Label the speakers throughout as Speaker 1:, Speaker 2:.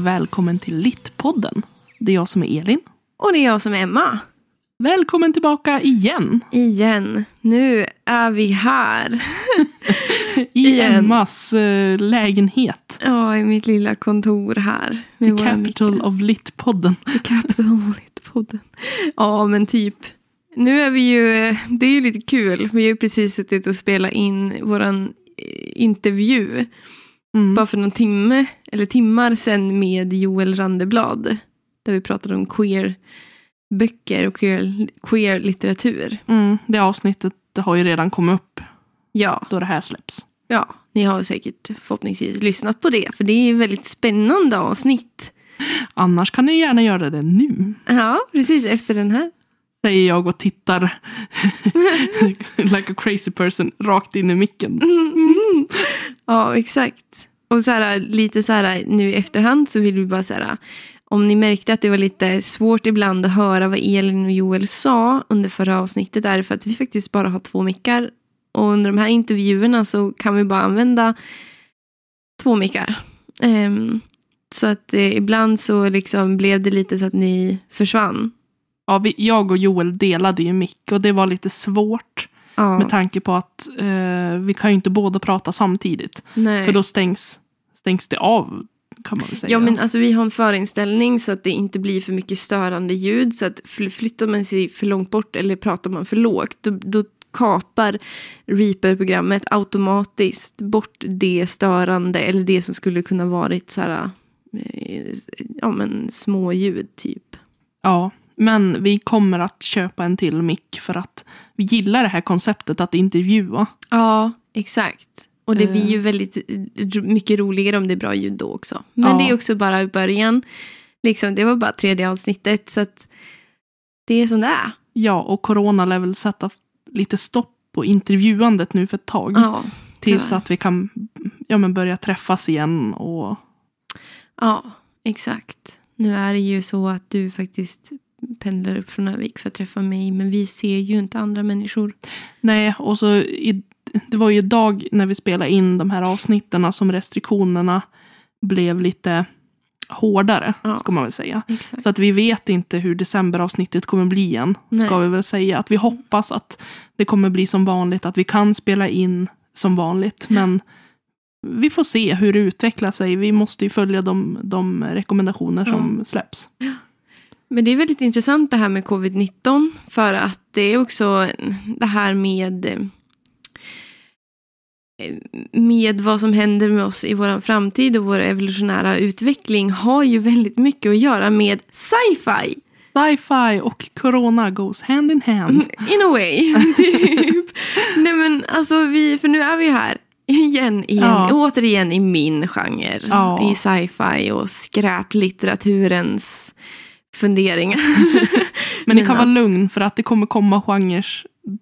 Speaker 1: Och välkommen till Littpodden. Det är jag som är Elin.
Speaker 2: Och det är jag som är Emma.
Speaker 1: Välkommen tillbaka igen.
Speaker 2: Igen. Nu är vi här.
Speaker 1: I. Emmas eh, lägenhet.
Speaker 2: Ja, i mitt lilla kontor här.
Speaker 1: The capital of Littpodden.
Speaker 2: The capital of podden. Ja, men typ. Nu är vi ju, det är ju lite kul. Vi har ju precis suttit och spelat in våran eh, intervju.
Speaker 1: Mm.
Speaker 2: Bara för någon timme, eller timmar sedan med Joel Randeblad. Där vi pratade om queer böcker och queer, queer litteratur.
Speaker 1: Mm. Det avsnittet har ju redan kommit upp
Speaker 2: Ja,
Speaker 1: då det här släpps.
Speaker 2: Ja, ni har säkert förhoppningsvis lyssnat på det, för det är ett väldigt spännande avsnitt.
Speaker 1: Annars kan ni gärna göra det nu.
Speaker 2: Ja, precis efter den här.
Speaker 1: Säger jag och tittar like a crazy person rakt in i micken.
Speaker 2: Ja, exakt. Och så här, lite så här nu i efterhand så vill vi bara så här, om ni märkte att det var lite svårt ibland att höra vad Elin och Joel sa under förra avsnittet är det för att vi faktiskt bara har två mickar. Och under de här intervjuerna så kan vi bara använda två mickar. Um, så att eh, ibland så liksom blev det lite så att ni försvann.
Speaker 1: Ja, vi, jag och Joel delade ju mick och det var lite svårt.
Speaker 2: Ja,
Speaker 1: Med tanke på att eh, vi kan ju inte båda prata samtidigt.
Speaker 2: nej.
Speaker 1: För då stängs, stängs det av kan man väl säga.
Speaker 2: Ja men alltså vi har en förinställning så att det inte blir för mycket störande ljud. Så att fly- flyttar man sig för långt bort eller pratar man för lågt då, då kapar Reaper-programmet automatiskt bort det störande eller det som skulle kunna varit så här, eh, ja men små ljud typ.
Speaker 1: Ja, men vi kommer att köpa en till mick för att vi gillar det här konceptet att intervjua.
Speaker 2: Ja, exakt. Och det blir ju väldigt eh, mycket roligare om det är bra ljud då också. Men
Speaker 1: Ja.
Speaker 2: det är också bara i början. Liksom, det var bara tredje avsnittet så att det är som det är.
Speaker 1: Ja, och corona lär väl sätta lite stopp på intervjuandet nu för ett tag.
Speaker 2: Ja,
Speaker 1: tills att vi kan ja, men börja träffas igen. Och,
Speaker 2: Ja, exakt. Nu är det ju så att du faktiskt pendlar upp från Örnsköldsvik för att träffa mig, men vi ser ju inte andra människor.
Speaker 1: nej, och så i, det var ju idag när vi spelade in de här avsnitten som restriktionerna blev lite hårdare,
Speaker 2: Ja.
Speaker 1: ska man väl säga.
Speaker 2: Exakt.
Speaker 1: Så att vi vet inte hur decemberavsnittet kommer bli än. Ska vi väl säga. Att vi hoppas att det kommer bli som vanligt. Att vi kan spela in som vanligt. Men vi får se hur det utvecklar sig. Vi måste ju följa de, de rekommendationer som släpps.
Speaker 2: Men det är väldigt intressant det här med covid-19, för att det är också det här med eh, med vad som händer med oss i vår framtid och vår evolutionära utveckling har ju väldigt mycket att göra med sci-fi.
Speaker 1: Sci-fi och corona goes hand in hand.
Speaker 2: In a way, typ. Nej men alltså, vi, för nu är vi här igen, igen
Speaker 1: Ja.
Speaker 2: återigen i min genre.
Speaker 1: Ja.
Speaker 2: I sci-fi och skräplitteraturens funderingar.
Speaker 1: Men ni kan vara lugn för att det kommer komma genrer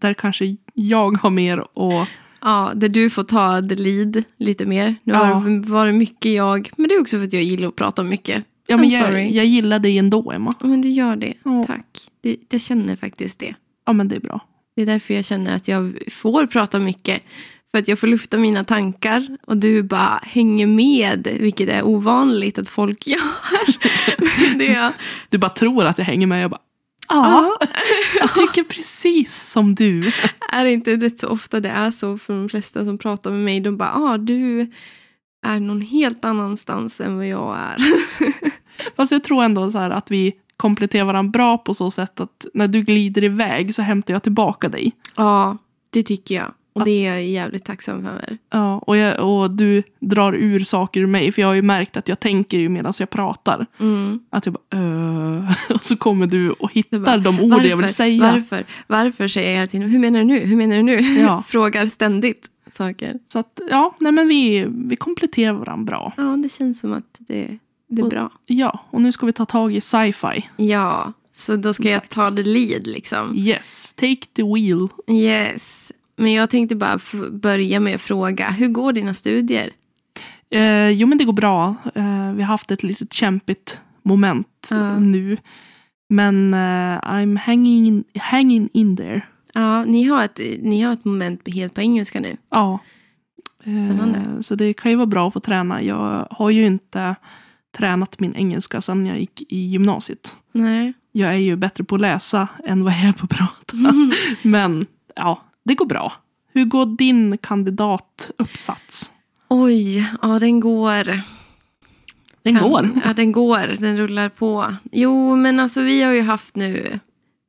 Speaker 1: där kanske jag har mer och
Speaker 2: Ja, där du får ta the lead lite mer. Nu
Speaker 1: Ja.
Speaker 2: har det varit mycket jag, men det är också för att jag gillar att prata mycket.
Speaker 1: Ja, men
Speaker 2: I'm
Speaker 1: jag, jag gillar dig ändå, Emma.
Speaker 2: Men du gör det,
Speaker 1: Ja.
Speaker 2: tack. Det, jag känner faktiskt det.
Speaker 1: Ja, men det är bra.
Speaker 2: Det är därför jag känner att jag får prata mycket. För att jag får lufta mina tankar och du bara hänger med, vilket är ovanligt att folk gör. det
Speaker 1: Du bara tror att jag hänger med. Jag bara,
Speaker 2: ja.
Speaker 1: jag tycker precis som du.
Speaker 2: är det inte rätt så ofta det är så för de flesta som pratar med mig. De bara, ah, du är någon helt annanstans än vad jag är.
Speaker 1: Fast jag tror ändå så att vi kompletterar varandra bra på så sätt att när du glider iväg så hämtar jag tillbaka dig.
Speaker 2: ja, det tycker jag. Och det är jag jävligt tacksam för.
Speaker 1: Ja, och, jag, och du drar ur saker ur mig. För jag har ju märkt att jag tänker ju medan jag pratar.
Speaker 2: Mm.
Speaker 1: Att jag bara öh. Och så kommer du och hittar
Speaker 2: Du bara,
Speaker 1: de ord jag vill säga.
Speaker 2: Varför? Varför säger jag hela tiden, hur menar du nu? Hur menar du nu?
Speaker 1: Ja.
Speaker 2: Frågar ständigt saker.
Speaker 1: Så att ja, nej men vi, vi kompletterar varandra bra.
Speaker 2: Ja, det känns som att det, det är
Speaker 1: Och-
Speaker 2: bra.
Speaker 1: Ja, och nu ska vi ta tag i sci-fi.
Speaker 2: Ja, så då ska jag
Speaker 1: Exakt.
Speaker 2: ta the lead liksom.
Speaker 1: Yes, take the wheel.
Speaker 2: Yes. Men jag tänkte bara börja med att fråga, hur går dina studier?
Speaker 1: Eh, jo men det går bra. Eh, vi har haft ett litet kämpigt moment
Speaker 2: Ja.
Speaker 1: nu. Men eh, I'm hanging, hanging in there.
Speaker 2: Ja, ni har ett, ni har ett moment helt på engelska nu.
Speaker 1: Ja. Eh, så det kan ju vara bra att få träna. Jag har ju inte tränat min engelska sedan jag gick i gymnasiet.
Speaker 2: Nej.
Speaker 1: Jag är ju bättre på att läsa än vad jag är på att prata.
Speaker 2: Mm.
Speaker 1: Men ja, det går bra. Hur går din kandidatuppsats?
Speaker 2: Oj, ja den går.
Speaker 1: Den
Speaker 2: Kan-
Speaker 1: går.
Speaker 2: Ja, den går. Den rullar på. Jo, men alltså vi har ju haft nu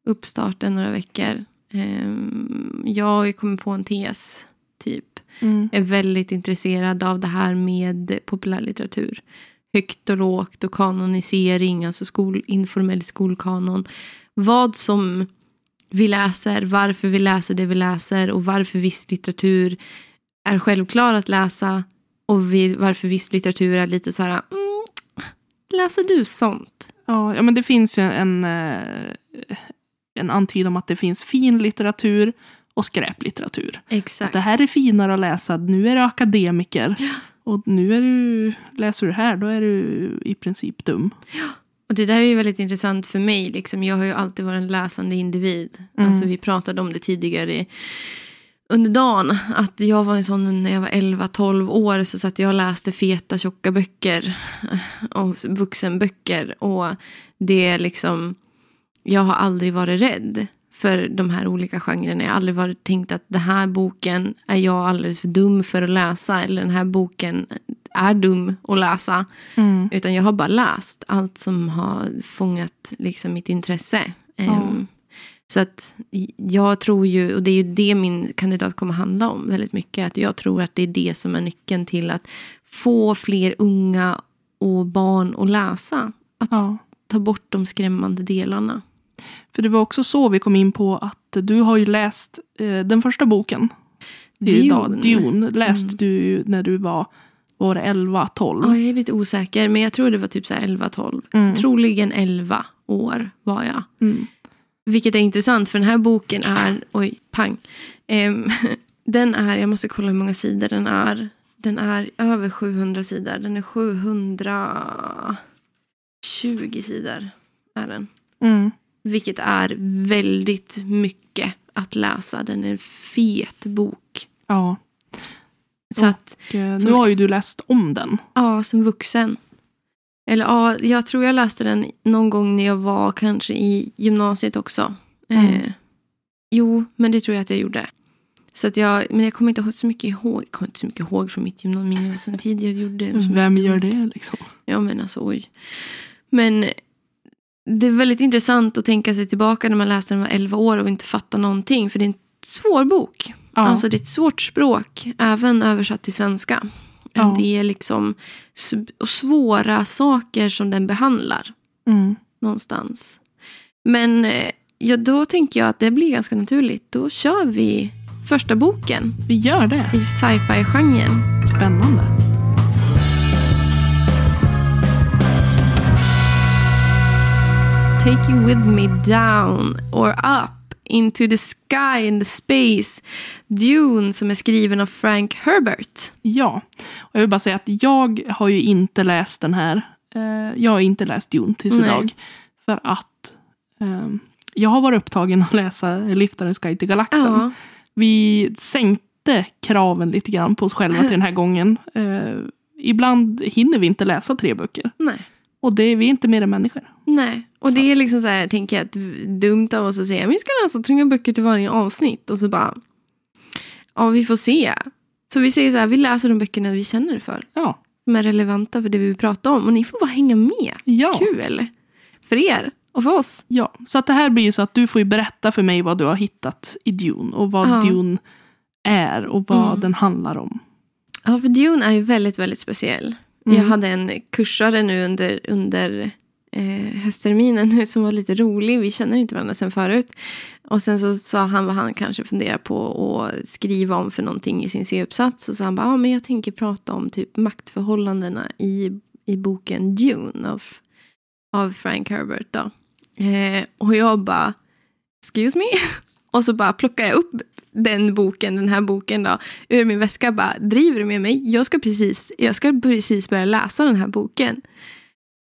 Speaker 2: uppstarten några veckor. Ehm, jag har ju kommit på en tes, typ.
Speaker 1: Mm.
Speaker 2: är väldigt intresserad av det här med populärlitteratur. Högt och lågt och kanonisering, alltså skol, informell skolkanon. Vad som vi läser, varför vi läser det vi läser och varför viss litteratur är självklar att läsa och vi, varför viss litteratur är lite så här, mm, läser du sånt?
Speaker 1: Ja, ja, men det finns ju en, eh, en antydan om att det finns fin litteratur och skräplitteratur. Att
Speaker 2: Exakt.
Speaker 1: det här är finare att läsa, nu är du akademiker. Och nu är du, läser du här, då är du i princip dum.
Speaker 2: Och det där är ju väldigt intressant för mig. Liksom. Jag har ju alltid varit en läsande individ.
Speaker 1: Mm.
Speaker 2: Alltså, vi pratade om det tidigare under dagen. Att jag var en sån när jag var 11-12 år så satt jag och läste feta tjocka böcker. Och vuxenböcker. Och det är liksom... Jag har aldrig varit rädd för de här olika genrerna. Jag har aldrig varit tänkt att den här boken är jag alldeles för dum för att läsa. Eller den här boken är dum att läsa.
Speaker 1: Mm.
Speaker 2: Utan jag har bara läst allt som har fångat liksom mitt intresse. Ehm, Så att jag tror ju, och det är ju det min kandidat kommer handla om väldigt mycket. Att jag tror att det är det som är nyckeln till att få fler unga och barn att läsa. Att
Speaker 1: Ja.
Speaker 2: ta bort de skrämmande delarna.
Speaker 1: För det var också så vi kom in på att du har ju läst eh, den första boken. till idag,
Speaker 2: Dune.
Speaker 1: Dune läste
Speaker 2: Mm.
Speaker 1: du när du var, var det 11-12.
Speaker 2: Ja, jag är lite osäker, men jag tror det var typ så här 11-12.
Speaker 1: Mm.
Speaker 2: Troligen 11 år var jag.
Speaker 1: Mm.
Speaker 2: Vilket är intressant för den här boken är, oj, pang. Ehm, den är, jag måste kolla hur många sidor den är. Den är över 700 sidor. Den är 720 sidor. Är den.
Speaker 1: Mm.
Speaker 2: Vilket är väldigt mycket att läsa. Den är en fet bok.
Speaker 1: Ja.
Speaker 2: Så att,
Speaker 1: Eh,
Speaker 2: Som-
Speaker 1: Nu har ju du läst om den.
Speaker 2: ja, som vuxen. Eller ja, jag tror jag läste den någon gång när jag var kanske i gymnasiet också.
Speaker 1: Mm.
Speaker 2: Eh, jo, men det tror jag att jag gjorde. Så att jag, men jag kommer inte så mycket ihåg. Jag kommer inte så mycket ihåg från mitt gymnasietid jag gjorde. mycket
Speaker 1: Vem gör det liksom?
Speaker 2: Ja, men alltså oj. Men det är väldigt intressant att tänka sig tillbaka när man läste den var 11 år och inte fattar någonting. För det är en svår bok.
Speaker 1: Ja.
Speaker 2: Alltså det är ett svårt språk, även översatt till svenska.
Speaker 1: Ja.
Speaker 2: Det är liksom svåra saker som den behandlar
Speaker 1: Mm.
Speaker 2: någonstans. Men eh, ja, då tänker jag att det blir ganska naturligt. Då kör vi första boken
Speaker 1: Vi gör det.
Speaker 2: i sci-fi-genren.
Speaker 1: Spännande.
Speaker 2: Take you with me down or up into the sky and the space. Dune som är skriven av Frank Herbert.
Speaker 1: Ja. Och jag vill bara säga att jag har ju inte läst den här. Eh, jag har inte läst Dune tills
Speaker 2: Nej.
Speaker 1: idag. För att ehm, jag har varit upptagen att läsa Liftarens guide till galaxen.
Speaker 2: Ja.
Speaker 1: Vi sänkte kraven lite grann på oss själva till den här gången. Eh, ibland hinner vi inte läsa tre böcker.
Speaker 2: Nej.
Speaker 1: Och det, vi är inte mer än människor.
Speaker 2: Nej, och det är liksom så här, tänker jag, att dumt av oss att säga vi ska läsa tre böcker till varje avsnitt och så bara, ja vi får se. Så vi säger så här, vi läser de böckerna vi känner för,
Speaker 1: Ja.
Speaker 2: som är relevanta för det vi vill prata om och ni får bara hänga med.
Speaker 1: Ja.
Speaker 2: Kul! För er och för oss.
Speaker 1: ja. Så att det här blir ju så att du får ju berätta för mig vad du har hittat i Dune. Och vad
Speaker 2: Ja.
Speaker 1: Dune är och vad
Speaker 2: Mm.
Speaker 1: den handlar om.
Speaker 2: Ja, för Dune är ju väldigt, väldigt speciell.
Speaker 1: Mm.
Speaker 2: Jag hade en kursare nu under, under eh, höstterminen som var lite rolig. Vi känner inte varandra sen förut. Och sen så sa han vad han kanske funderar på att skriva om för någonting i sin C-uppsats. Och så sa han bara, ja men jag tänker prata om typ maktförhållandena i, i boken Dune av, av Frank Herbert då. Eh, och jag bara, excuse me? Och så bara plockar jag upp den boken, den här boken då, ur min väska bara, driver du med mig? Jag ska precis, jag ska precis börja läsa den här boken.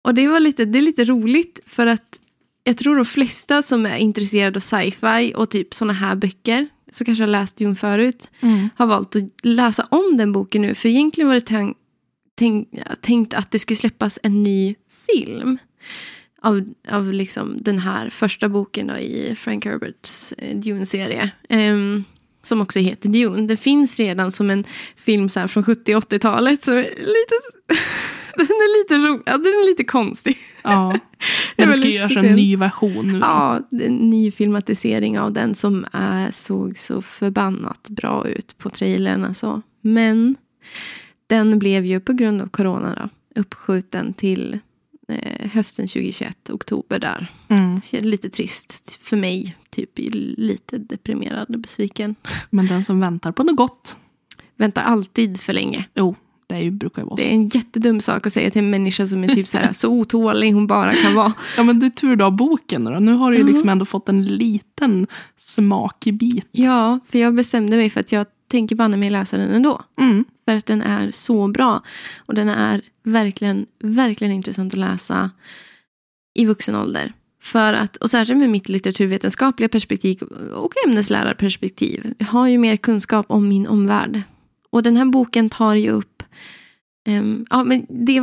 Speaker 2: Och det var lite, det är lite roligt för att jag tror de flesta som är intresserade av sci-fi och typ sådana här böcker, som kanske har läst Dune förut,
Speaker 1: Mm.
Speaker 2: har valt att läsa om den boken nu. För egentligen var det tan- tänk, tänkt att det skulle släppas en ny film av, av liksom den här första boken i Frank Herberts eh, Dune-serie. Um, som också heter Dune. Den finns redan som en film så från 70 80-talet. Så lite, den är lite ro, ja, den är lite konstig.
Speaker 1: Ja, men det ska göras en ny version nu.
Speaker 2: Ja, en ny filmatisering av den som är, såg så förbannat bra ut på trailern. Alltså. Men den blev ju på grund av corona då, uppskjuten till eh, hösten 2021, oktober där.
Speaker 1: Mm.
Speaker 2: Lite trist för mig, typ lite deprimerad och besviken.
Speaker 1: Men den som väntar på något gott.
Speaker 2: Väntar alltid för länge.
Speaker 1: Jo, det är ju, brukar ju vara
Speaker 2: så. Det är en jättedum sak att säga till en människa som är typ så, här, så otålig hon bara kan vara.
Speaker 1: Ja men det är tur du har boken då. Nu har du ju liksom ändå fått en liten smakbit.
Speaker 2: Ja, för jag bestämde mig för att jag tänker banne mig läsa den ändå.
Speaker 1: Mm.
Speaker 2: För att den är så bra. Och den är verkligen, verkligen intressant att läsa i vuxen ålder. För att, och särskilt med mitt litteraturvetenskapliga perspektiv och ämneslärarperspektiv. Jag har ju mer kunskap om min omvärld. Och den här boken tar ju upp um, ja, men det,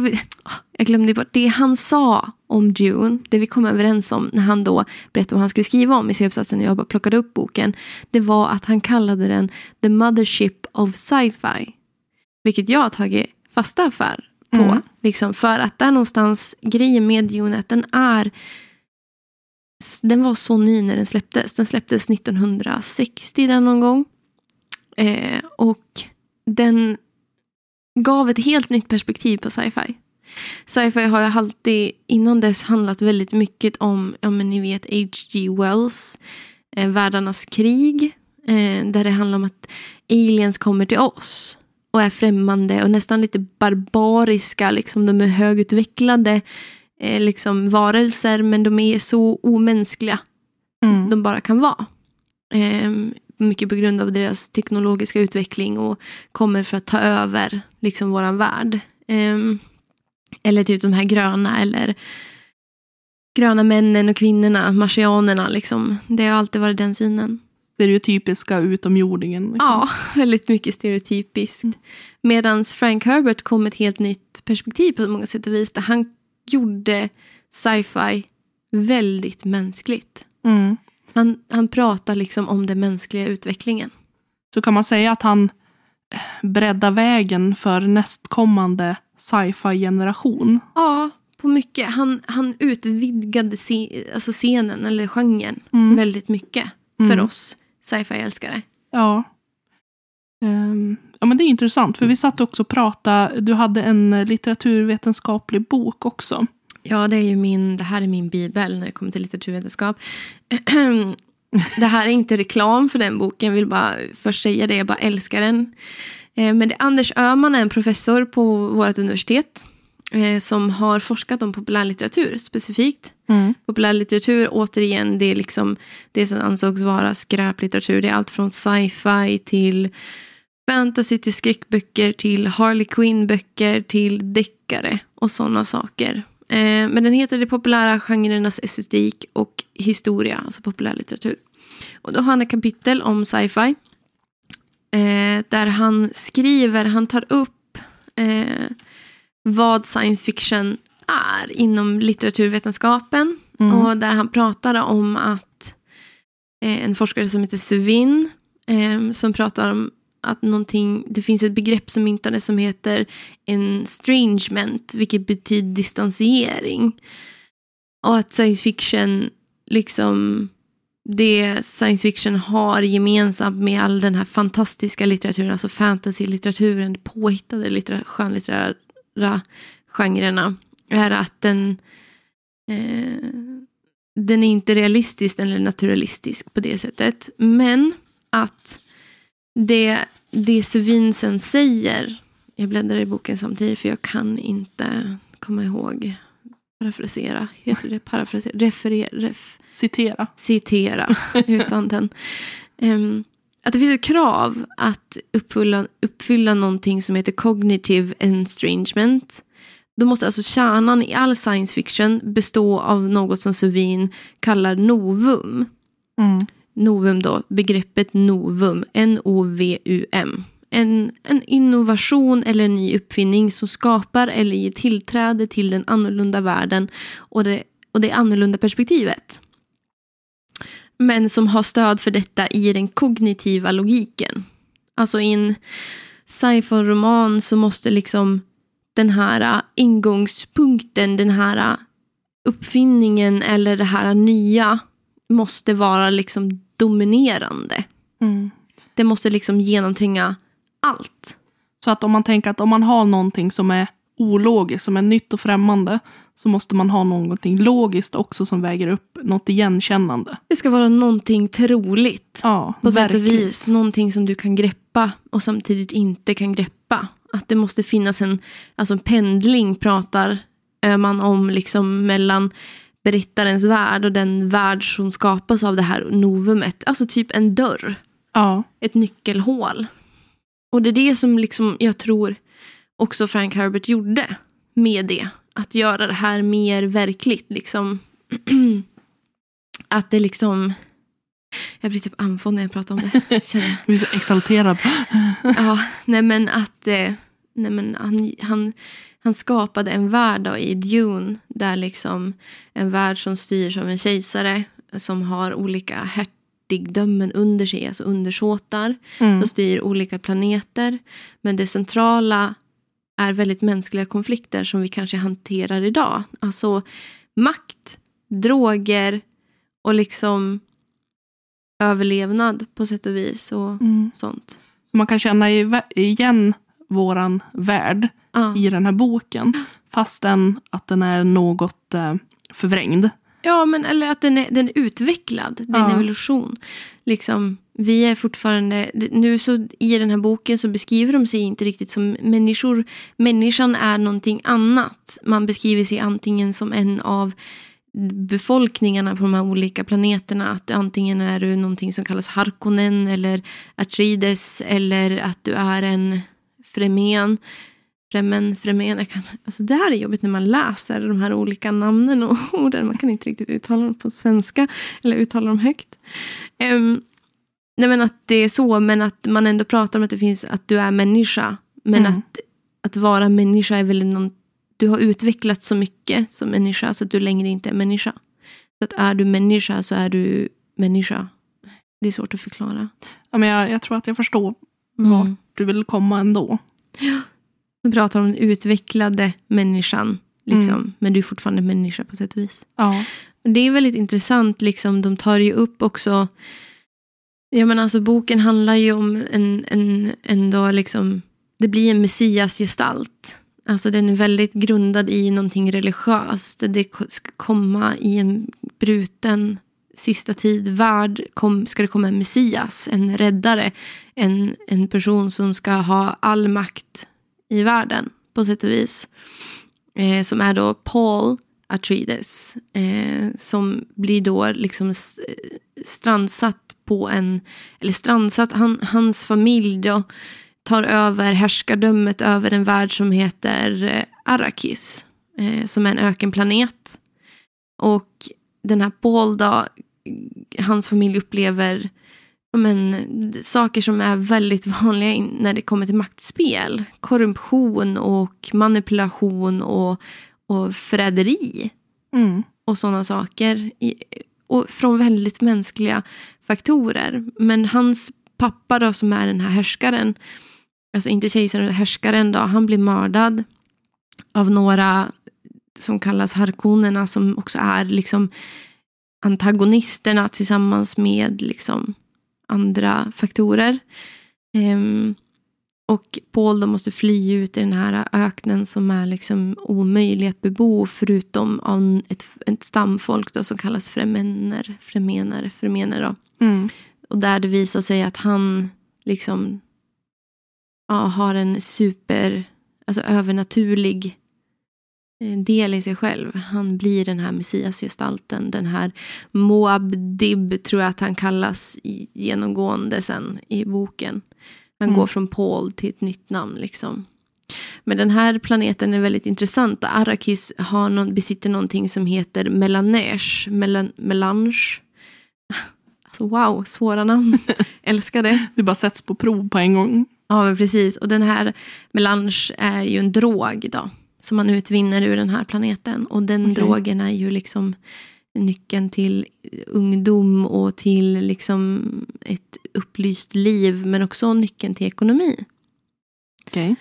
Speaker 2: jag glömde bort, det han sa om Dune, det vi kom överens om när han då berättade vad han skulle skriva om i C-uppsatsen när jag bara plockade upp boken, det var att han kallade den The Mothership of Sci-Fi. Vilket jag har tagit fasta för på. Mm. Liksom, för att där någonstans, grejen med Dune, att den är den var så ny när den släpptes. Den släpptes 1960 där någon gång. Eh, och den gav ett helt nytt perspektiv på sci-fi. Sci-fi har ju alltid innan dess handlat väldigt mycket om, ja men ni vet H.G. Wells, eh, Världarnas krig. Eh, där det handlar om att aliens kommer till oss och är främmande och nästan lite barbariska. Liksom, de är högutvecklade eh, liksom, varelser men de är så omänskliga mm. de bara kan vara. Mycket på grund av deras teknologiska utveckling och kommer för att ta över liksom, våran värld. Eh, eller typ de här gröna eller gröna männen och kvinnorna, marsianerna. Liksom. Det har alltid varit den synen.
Speaker 1: Stereotypiska utomjordingen. Liksom.
Speaker 2: Ja, väldigt mycket stereotypiskt. Mm. Medan Frank Herbert kom med ett helt nytt perspektiv på många sätt och vis. Där han gjorde sci-fi väldigt mänskligt.
Speaker 1: Mm.
Speaker 2: Han, han pratar liksom om den mänskliga utvecklingen.
Speaker 1: Så kan man säga att han breddar vägen för nästkommande sci-fi-generation.
Speaker 2: Ja, på mycket. Han, han utvidgade se, alltså scenen, eller genren, mm. väldigt mycket för mm. oss sci-fi-älskare.
Speaker 1: Ja. Um, ja, men det är intressant, för vi satt också och pratade. Du hade en litteraturvetenskaplig bok också.
Speaker 2: Ja, det, är ju min, det här är min bibel när det kommer till litteraturvetenskap. det här är inte reklam för den boken, jag vill bara först säga det, jag bara älskar den. Eh, men det, Anders Öhman är en professor på vårt universitet eh, som har forskat om populärlitteratur specifikt.
Speaker 1: Mm.
Speaker 2: Populärlitteratur, återigen, det är liksom det som ansågs vara skräplitteratur. Det är allt från sci-fi till fantasy till skräckböcker till Harley Quinn-böcker till deckare och sådana saker. Eh, men den heter De populära genrernas estetik och historia, alltså populärlitteratur. Och då har han ett kapitel om sci-fi eh, där han skriver, han tar upp eh, vad science fiction är inom litteraturvetenskapen. Mm. Och där han pratar om att en forskare som heter Suvin, som pratar om att någonting, det finns ett begrepp som myntades som heter estrangement, vilket betyder distansiering. Och att science fiction liksom det science fiction har gemensamt med all den här fantastiska litteraturen, alltså fantasy-litteraturen, påhittade litter skönlitterära genrerna, är att den, eh, den är inte realistisk eller naturalistisk på det sättet. Men att det, det Suvinsen säger, jag bläddrar i boken samtidigt för jag kan inte komma ihåg, parafrasera, heter det parafrasera, referera, ref,
Speaker 1: Citera.
Speaker 2: Citera, utan den. Um, att det finns ett krav att uppfylla, uppfylla någonting som heter cognitive estrangement. Då måste alltså kärnan i all science fiction bestå av något som Suvin kallar novum.
Speaker 1: Mm.
Speaker 2: Novum då, begreppet novum, N-O-V-U-M. en, en innovation eller en ny uppfinning som skapar eller ger tillträde till den annorlunda världen och det, och det annorlunda perspektivet. Men som har stöd för detta i den kognitiva logiken. Alltså i en sci-fi-roman så måste liksom den här ingångspunkten, den här uppfinningen eller det här nya måste vara liksom dominerande.
Speaker 1: Mm.
Speaker 2: Det måste liksom genomtränga allt.
Speaker 1: Så att om man tänker att om man har någonting som är ologiskt, som är nytt och främmande, så måste man ha någonting logiskt också som väger upp något igenkännande.
Speaker 2: Det ska vara någonting troligt.
Speaker 1: Ja,
Speaker 2: På sätt och vis. Någonting som du kan greppa och samtidigt inte kan greppa. Att det måste finnas en alltså en pendling pratar man om liksom mellan berättarens värld och den värld som skapas av det här novumet. Alltså typ en dörr.
Speaker 1: Ja,
Speaker 2: ett nyckelhål. Och det är det som liksom jag tror också Frank Herbert gjorde med det. Att göra det här mer verkligt. Liksom. att det liksom... Jag blir typ andfådd när jag pratar om det. Jag
Speaker 1: blir så exalterad.
Speaker 2: Ja, nej men att eh, nej men han, han, han skapade en värld då, i Dune. Där liksom en värld som styrs av en kejsare som har olika hertigdömen under sig, alltså undersåtar.
Speaker 1: Mm.
Speaker 2: som styr olika planeter. Men det centrala är väldigt mänskliga konflikter som vi kanske hanterar idag. Alltså makt, droger och liksom överlevnad på sätt och vis och
Speaker 1: Mm.
Speaker 2: sånt.
Speaker 1: Så man kan känna igen våran värld
Speaker 2: Ja.
Speaker 1: i den här boken. Fastän att den är något eh, förvrängd.
Speaker 2: Ja, men eller att den är, den är utvecklad. Det är en evolution. Liksom, vi är fortfarande... Nu så i den här boken så beskriver de sig inte riktigt som människor. Människan är någonting annat. Man beskriver sig antingen som en av befolkningarna på de här olika planeterna. Att du antingen är du någonting som kallas Harkonnen eller Atreides eller att du är en Fremen. Fremen, Fremen. Jag kan, alltså det här är jobbigt när man läser de här olika namnen och orden. Man kan inte riktigt uttala dem på svenska eller uttala dem högt. Um, nej men att det är så, men att man ändå pratar om att det finns att du är människa. Men
Speaker 1: Mm.
Speaker 2: att, att vara människa är väl någon, du har utvecklats så mycket som människa så att du längre inte är människa. Så att är du människa så är du människa. Det är svårt att förklara.
Speaker 1: Ja, men jag, jag tror att jag förstår vart
Speaker 2: Mm.
Speaker 1: du vill komma ändå.
Speaker 2: De pratar om den utvecklade människan. Liksom.
Speaker 1: Mm.
Speaker 2: Men du är fortfarande människa på sätt och vis.
Speaker 1: Ja.
Speaker 2: Det är väldigt intressant. Liksom, de tar ju upp också... Ja, men alltså, boken handlar ju om en, en, en då liksom, Det blir en messiasgestalt. Alltså den är väldigt grundad i någonting religiöst. Det ska komma i en bruten sista tid värld kom, ska det komma en messias, en räddare. En, en person som ska ha all makt i världen på sätt och vis. Eh, som är då Paul Atreides. Eh, som blir då liksom eh, strandsatt på en... Eller strandsatt, han, hans familj då tar över härskardömet över en värld som heter eh, Arrakis. Eh, som är en ökenplanet. Och den här Paul då, hans familj upplever men, saker som är väldigt vanliga när det kommer till maktspel. Korruption och manipulation och, och förräderi
Speaker 1: Mm.
Speaker 2: och sådana saker. Och från väldigt mänskliga faktorer. Men hans pappa då som är den här härskaren, alltså inte kejsaren härskaren då, han blir mördad av några som kallas harkonerna som också är liksom antagonisterna tillsammans med liksom andra faktorer. Ehm, och Paul då måste fly ut i den här öknen som är liksom omöjlig att bebo förutom av ett, ett stamfolk då som kallas fremener, fremener, fremener då.
Speaker 1: Mm.
Speaker 2: Och där det visar sig att han liksom ja, har en super, alltså övernaturlig del i sig själv. Han blir den här messiasgestalten, den här Moabdib tror jag att han kallas genomgående sen i boken. Han
Speaker 1: Mm.
Speaker 2: går från Paul till ett nytt namn liksom. Men den här planeten är väldigt intressant. Arrakis har någon, besitter någonting som heter Melanesh. Melan, melange. Alltså wow, svåra namn. Älskar det.
Speaker 1: Vi bara sätts på prov på en gång.
Speaker 2: Ja, men precis. Och den här melange är ju en drog då, som man utvinner ur den här planeten. Och den
Speaker 1: Okej.
Speaker 2: drogen är ju liksom nyckeln till ungdom och till liksom ett upplyst liv, men också nyckeln till ekonomi.
Speaker 1: Okej.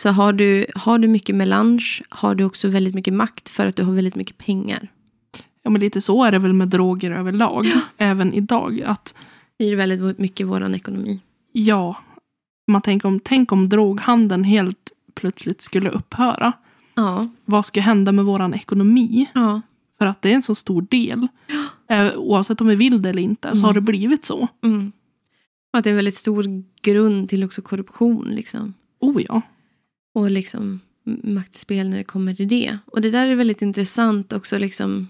Speaker 2: Så har du, har du mycket melange har du också väldigt mycket makt för att du har väldigt mycket pengar.
Speaker 1: Ja, men lite så är det väl med droger överlag. Även idag. Att
Speaker 2: Det är väldigt mycket vår ekonomi.
Speaker 1: ja, man tänker om, tänk om droghandeln helt plötsligt skulle upphöra.
Speaker 2: Ja.
Speaker 1: Vad ska hända med våran ekonomi?
Speaker 2: ja.
Speaker 1: För att det är en så stor del. Eh, Oavsett om vi vill det eller inte så har det blivit så.
Speaker 2: Mm. Och att det är en väldigt stor grund till också korruption. Liksom.
Speaker 1: Oh ja.
Speaker 2: Och liksom maktspel när det kommer till det. Och det där är väldigt intressant också. Liksom,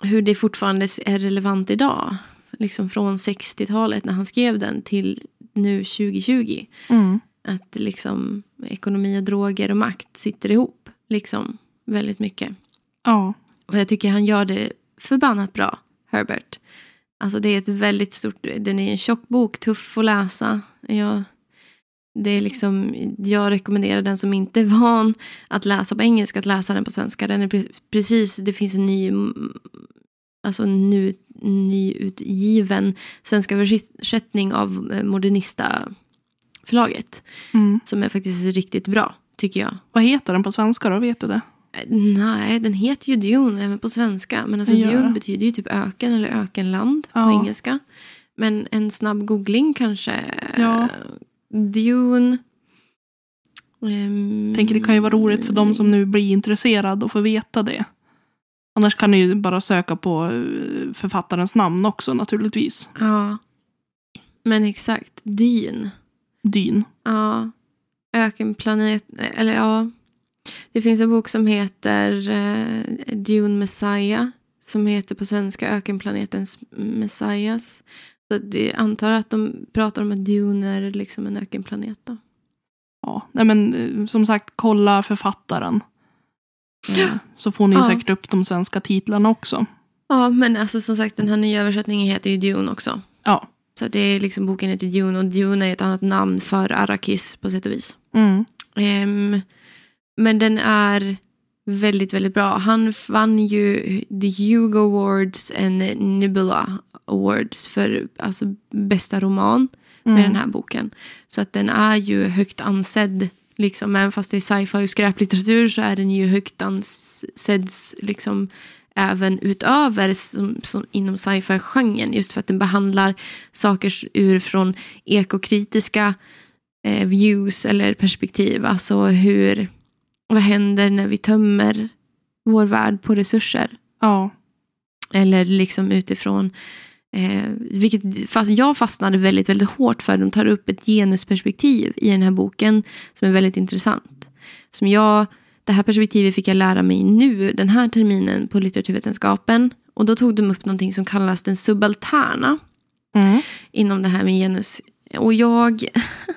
Speaker 2: hur det fortfarande är relevant idag. Liksom från 60-talet när han skrev den till nu 2020.
Speaker 1: Mm.
Speaker 2: Att liksom ekonomi och droger och makt sitter ihop. Liksom väldigt mycket.
Speaker 1: Ja.
Speaker 2: Och jag tycker han gör det förbannat bra, Herbert. Alltså det är ett väldigt stort, den är en tjock bok, tuff att läsa. Jag, det är liksom, jag rekommenderar den som inte är van att läsa på engelska att läsa den på svenska. Den är pre- precis, det finns en ny, alltså nu, nyutgiven svenska översättning av eh, Modernista förlaget.
Speaker 1: Mm.
Speaker 2: Som är faktiskt riktigt bra, tycker jag.
Speaker 1: Vad heter den på svenska då? Vet du det?
Speaker 2: Eh, Nej, den heter ju Dune även på svenska. Men alltså Dune betyder ju typ öken eller ökenland på
Speaker 1: Ja.
Speaker 2: engelska. Men en snabb googling kanske.
Speaker 1: Ja.
Speaker 2: Dune. Ehm,
Speaker 1: Tänker det kan ju vara roligt för de som nu blir intresserade och får veta det. Annars kan ni ju bara söka på eh, författarens namn också naturligtvis.
Speaker 2: Ja. Men exakt, Dyn.
Speaker 1: Dyn.
Speaker 2: Ja. Ökenplanet, eller ja. Det finns en bok som heter eh, Dune Messiah. Som heter på svenska Ökenplanetens Messias. Så det, antar att de pratar om att Dune är liksom en ökenplanet då.
Speaker 1: Ja, nej men eh, som sagt, kolla författaren. Eh, Så får ni ju
Speaker 2: Ja.
Speaker 1: säkert upp de svenska titlarna också.
Speaker 2: Ja, men alltså som sagt den här nya översättningen heter ju Dune också.
Speaker 1: Ja.
Speaker 2: Så det är liksom boken heter Dune och Dune är ett annat namn för Arrakis på sätt och vis.
Speaker 1: Mm.
Speaker 2: Ehm, men den är väldigt, väldigt bra. Han vann ju The Hugo Awards and Nebula Awards för alltså, bästa roman med
Speaker 1: Mm.
Speaker 2: den här boken. Så att den är ju högt ansedd. Liksom, även fast det är sci-fi och skräplitteratur så är den ju högt ansedd liksom, även utöver som, som, inom sci-fi-genren. Just för att den behandlar saker ur från ekokritiska eh, views eller perspektiv. Alltså hur, vad händer när vi tömmer vår värld på resurser?
Speaker 1: Ja.
Speaker 2: Eller liksom utifrån, eh, vilket fast jag fastnade väldigt, väldigt hårt för. De tar upp ett genusperspektiv i den här boken som är väldigt intressant. Som jag, det här perspektivet fick jag lära mig nu den här terminen på litteraturvetenskapen. Och då tog de upp någonting som kallas den subalterna
Speaker 1: Mm.
Speaker 2: inom det här med genus. Och jag,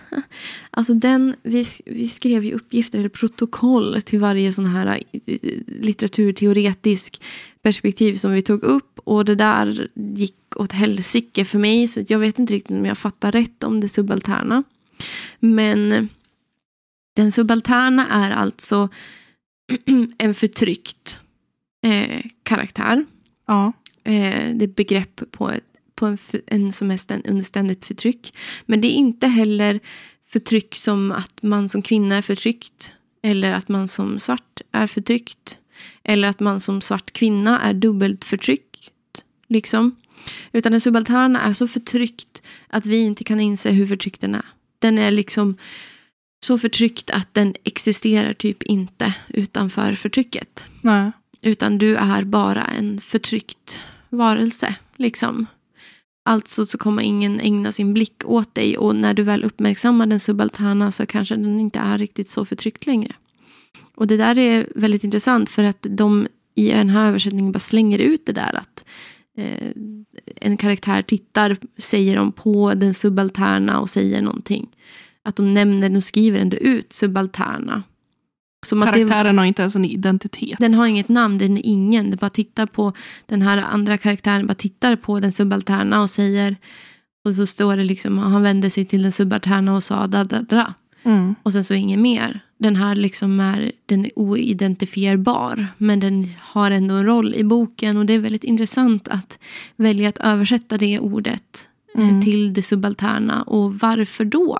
Speaker 2: alltså den, vi, vi skrev ju uppgifter eller protokoll till varje sån här eh, litteraturteoretisk perspektiv som vi tog upp. Och det där gick åt helsike för mig. Så jag vet inte riktigt om jag fattar rätt om det subalterna. Men den subalterna är alltså en förtryckt eh, karaktär
Speaker 1: Ja.
Speaker 2: eh, det är begrepp på, ett, på en, en som är ständ, under ständigt förtryck. Men det är inte heller förtryck som att man som kvinna är förtryckt. Eller att man som svart är förtryckt. Eller att man som svart kvinna är dubbelt förtryckt. Liksom. Utan den subalterna är så förtryckt att vi inte kan inse hur förtryckt den är. Den är liksom så förtryckt att den existerar typ inte utanför förtrycket.
Speaker 1: Nej.
Speaker 2: Utan du är bara en förtryckt varelse. Liksom. Alltså så kommer ingen ägna sin blick åt dig och när du väl uppmärksammar den subalterna så kanske den inte är riktigt så förtryckt längre. Och det där är väldigt intressant för att de i den här översättningen bara slänger ut det där att eh, en karaktär tittar, säger de på den subalterna och säger någonting. Att de nämner, de skriver ändå ut subalterna. Som att det-
Speaker 1: Karaktären har inte ens en identitet.
Speaker 2: den har inget namn, den är ingen. Den bara tittar på den här andra karaktären, bara tittar på den subalterna och säger Och så står det liksom, han vände sig till den subalterna och sa da, da, da.
Speaker 1: Mm.
Speaker 2: Och sen så inget mer. Den här liksom är, den är oidentifierbar. Men den har ändå en roll i boken. Och det är väldigt intressant att välja att översätta det ordet eh,
Speaker 1: Mm.
Speaker 2: till det subalterna. Och varför då?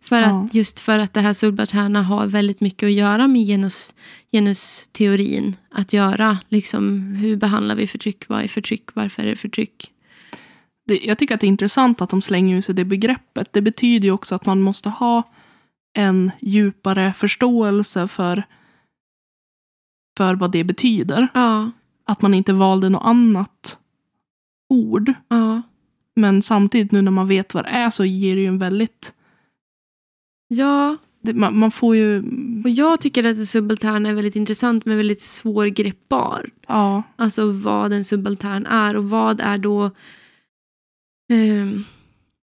Speaker 2: För
Speaker 1: Ja.
Speaker 2: att, just för att det här subalterna har väldigt mycket att göra med genus, genusteorin. Att göra, liksom, hur behandlar vi förtryck? Vad är förtryck? Varför är det förtryck?
Speaker 1: Det, jag tycker att det är intressant att de slänger ur sig det begreppet. Det betyder ju också att man måste ha en djupare förståelse för, för vad det betyder.
Speaker 2: Ja,
Speaker 1: Att man inte valde något annat ord.
Speaker 2: ja.
Speaker 1: Men samtidigt nu när man vet vad det är så ger det ju en väldigt...
Speaker 2: Ja,
Speaker 1: Det, man, man får ju...
Speaker 2: och jag tycker att det subalterna är väldigt intressant men väldigt svårgreppbar.
Speaker 1: Ja,
Speaker 2: Alltså vad en subaltern är och vad är då ehm,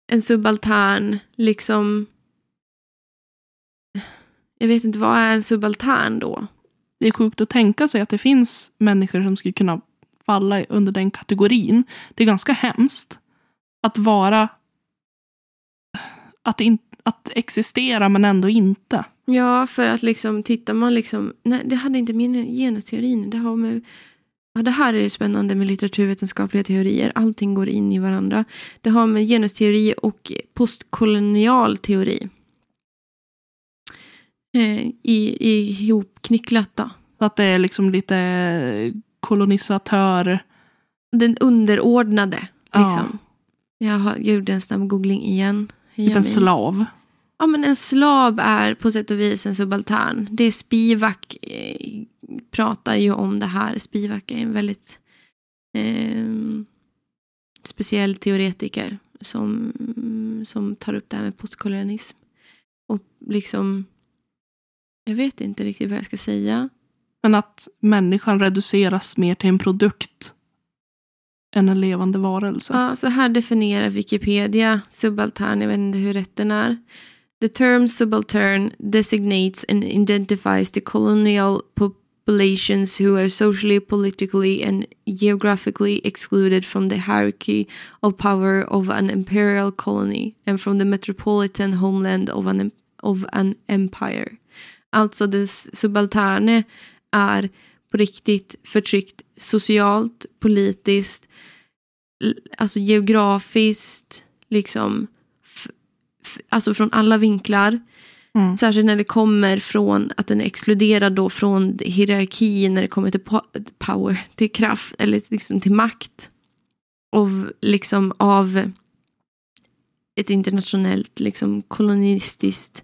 Speaker 2: en subaltern liksom jag vet inte, vad är en subaltern då?
Speaker 1: det är sjukt att tänka sig att det finns människor som skulle kunna falla under den kategorin. Det är ganska hemskt att vara... Att, in, att existera men ändå inte.
Speaker 2: Ja, för att liksom tittar man liksom, nej det hade inte min genusteorin, det har med Ja, det här är det spännande med litteraturvetenskapliga teorier. Allting går in i varandra. Det har med genusteori och postkolonial teori eh, i, i ihopknycklat. Då.
Speaker 1: Så att det är liksom lite kolonisatör...
Speaker 2: Den underordnade.
Speaker 1: Ja.
Speaker 2: Liksom. Jag, har, jag gjorde en snabb googling igen.
Speaker 1: Typ en slav.
Speaker 2: Ja, men en slav är på sätt och vis en subaltern. Det är Spivak eh, pratar ju om det här. Spivak är en väldigt eh, speciell teoretiker som, som tar upp det här med postkolonialism. Och liksom, jag vet inte riktigt vad jag ska säga.
Speaker 1: Men att människan reduceras mer till en produkt än en levande varelse.
Speaker 2: Ja, så här definierar Wikipedia subaltern. Jag vet inte hur rätt den är. The term subaltern designates and identifies the colonial populations who are socially, politically and geographically excluded from the hierarchy of power of an imperial colony and from the metropolitan homeland of an, of an empire. Alltså det subalterne är på riktigt förtryckt socialt, politiskt, alltså geografiskt, liksom, alltså från alla vinklar.
Speaker 1: Mm.
Speaker 2: Särskilt när det kommer från att den är exkluderad då från hierarki när det kommer till po- power, till kraft eller liksom till makt. Av, liksom, av ett internationellt liksom, kolonistiskt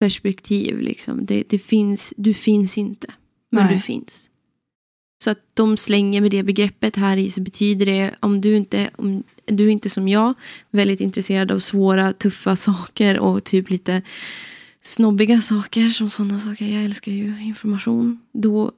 Speaker 2: perspektiv. Liksom. Det, det finns, du finns inte, men
Speaker 1: Nej.
Speaker 2: du finns. Så att de slänger med det begreppet här i så betyder det om du inte, om du inte som jag väldigt intresserad av svåra, tuffa saker och typ lite snobbiga saker som sådana saker. Jag älskar ju information. Då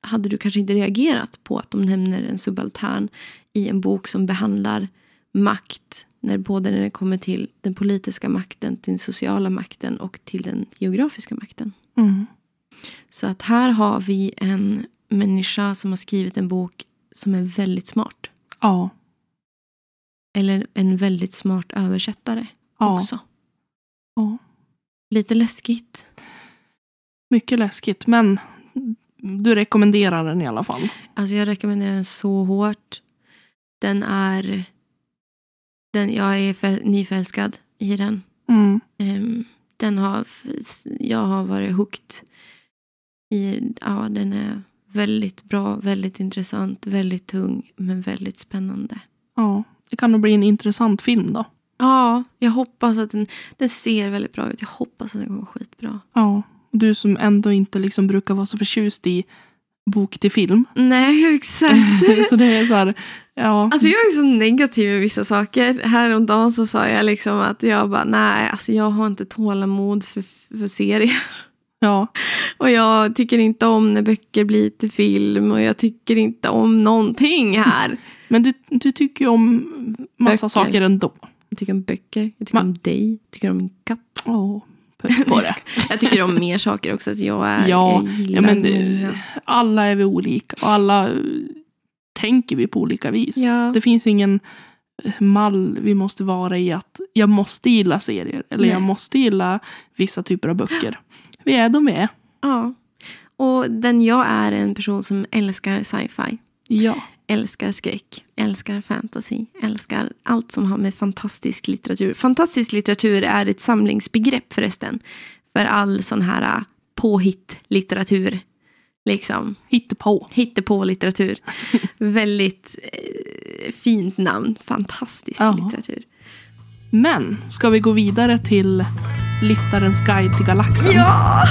Speaker 2: hade du kanske inte reagerat på att de nämner en subaltern i en bok som behandlar makt. När både när det kommer till den politiska makten, till den sociala makten och till den geografiska makten.
Speaker 1: Mm.
Speaker 2: Så att här har vi en människa som har skrivit en bok som är väldigt smart.
Speaker 1: Ja.
Speaker 2: Eller en väldigt smart översättare
Speaker 1: Ja.
Speaker 2: också.
Speaker 1: ja.
Speaker 2: Lite läskigt.
Speaker 1: Mycket läskigt, men du rekommenderar den i alla fall.
Speaker 2: Alltså jag rekommenderar den så hårt. Den är... Den, jag är för, nyförälskad i den.
Speaker 1: Mm.
Speaker 2: Ehm, den har... Jag har varit hooked. I, ja, den är väldigt bra, väldigt intressant, väldigt tung, men väldigt spännande.
Speaker 1: Ja. Det kan nog bli en intressant film då.
Speaker 2: Ja, jag hoppas att den... Den ser väldigt bra ut. Jag hoppas att den kommer skitbra.
Speaker 1: Ja. Du som ändå inte liksom brukar vara så förtjust i bok till film.
Speaker 2: Nej, exakt.
Speaker 1: så det är så här, ja.
Speaker 2: Alltså jag är så negativ med vissa saker. Häromdagen så sa jag liksom att jag bara, nej, alltså jag har inte tålamod för, för serier.
Speaker 1: Ja.
Speaker 2: Och jag tycker inte om när böcker blir till film och jag tycker inte om någonting här.
Speaker 1: Men du, du tycker ju om massa
Speaker 2: Böcker.
Speaker 1: saker ändå.
Speaker 2: Jag tycker om böcker, jag tycker
Speaker 1: Ma-
Speaker 2: om dig, jag tycker om min katt.
Speaker 1: Det.
Speaker 2: Jag tycker om mer saker också. Så jag, är,
Speaker 1: Ja,
Speaker 2: jag gillar
Speaker 1: ja, men
Speaker 2: många.
Speaker 1: eh, alla är vi olika och alla eh, tänker vi på olika vis.
Speaker 2: Ja.
Speaker 1: Det finns ingen mall vi måste vara i att jag måste gilla serier. Eller
Speaker 2: Nej.
Speaker 1: jag måste gilla vissa typer av böcker. Vi är de vi är.
Speaker 2: Ja. Och den jag är en person som älskar sci-fi.
Speaker 1: Ja.
Speaker 2: Älskar skräck, älskar fantasy, älskar allt som har med fantastisk litteratur. Fantastisk litteratur är ett samlingsbegrepp förresten. För all sån här äh, påhitt-litteratur. Liksom.
Speaker 1: Hittepå.
Speaker 2: Hittepå-litteratur. Väldigt eh, fint namn. Fantastisk
Speaker 1: Ja.
Speaker 2: litteratur.
Speaker 1: Men ska vi gå vidare till Liftarens guide till galaxen?
Speaker 2: Ja!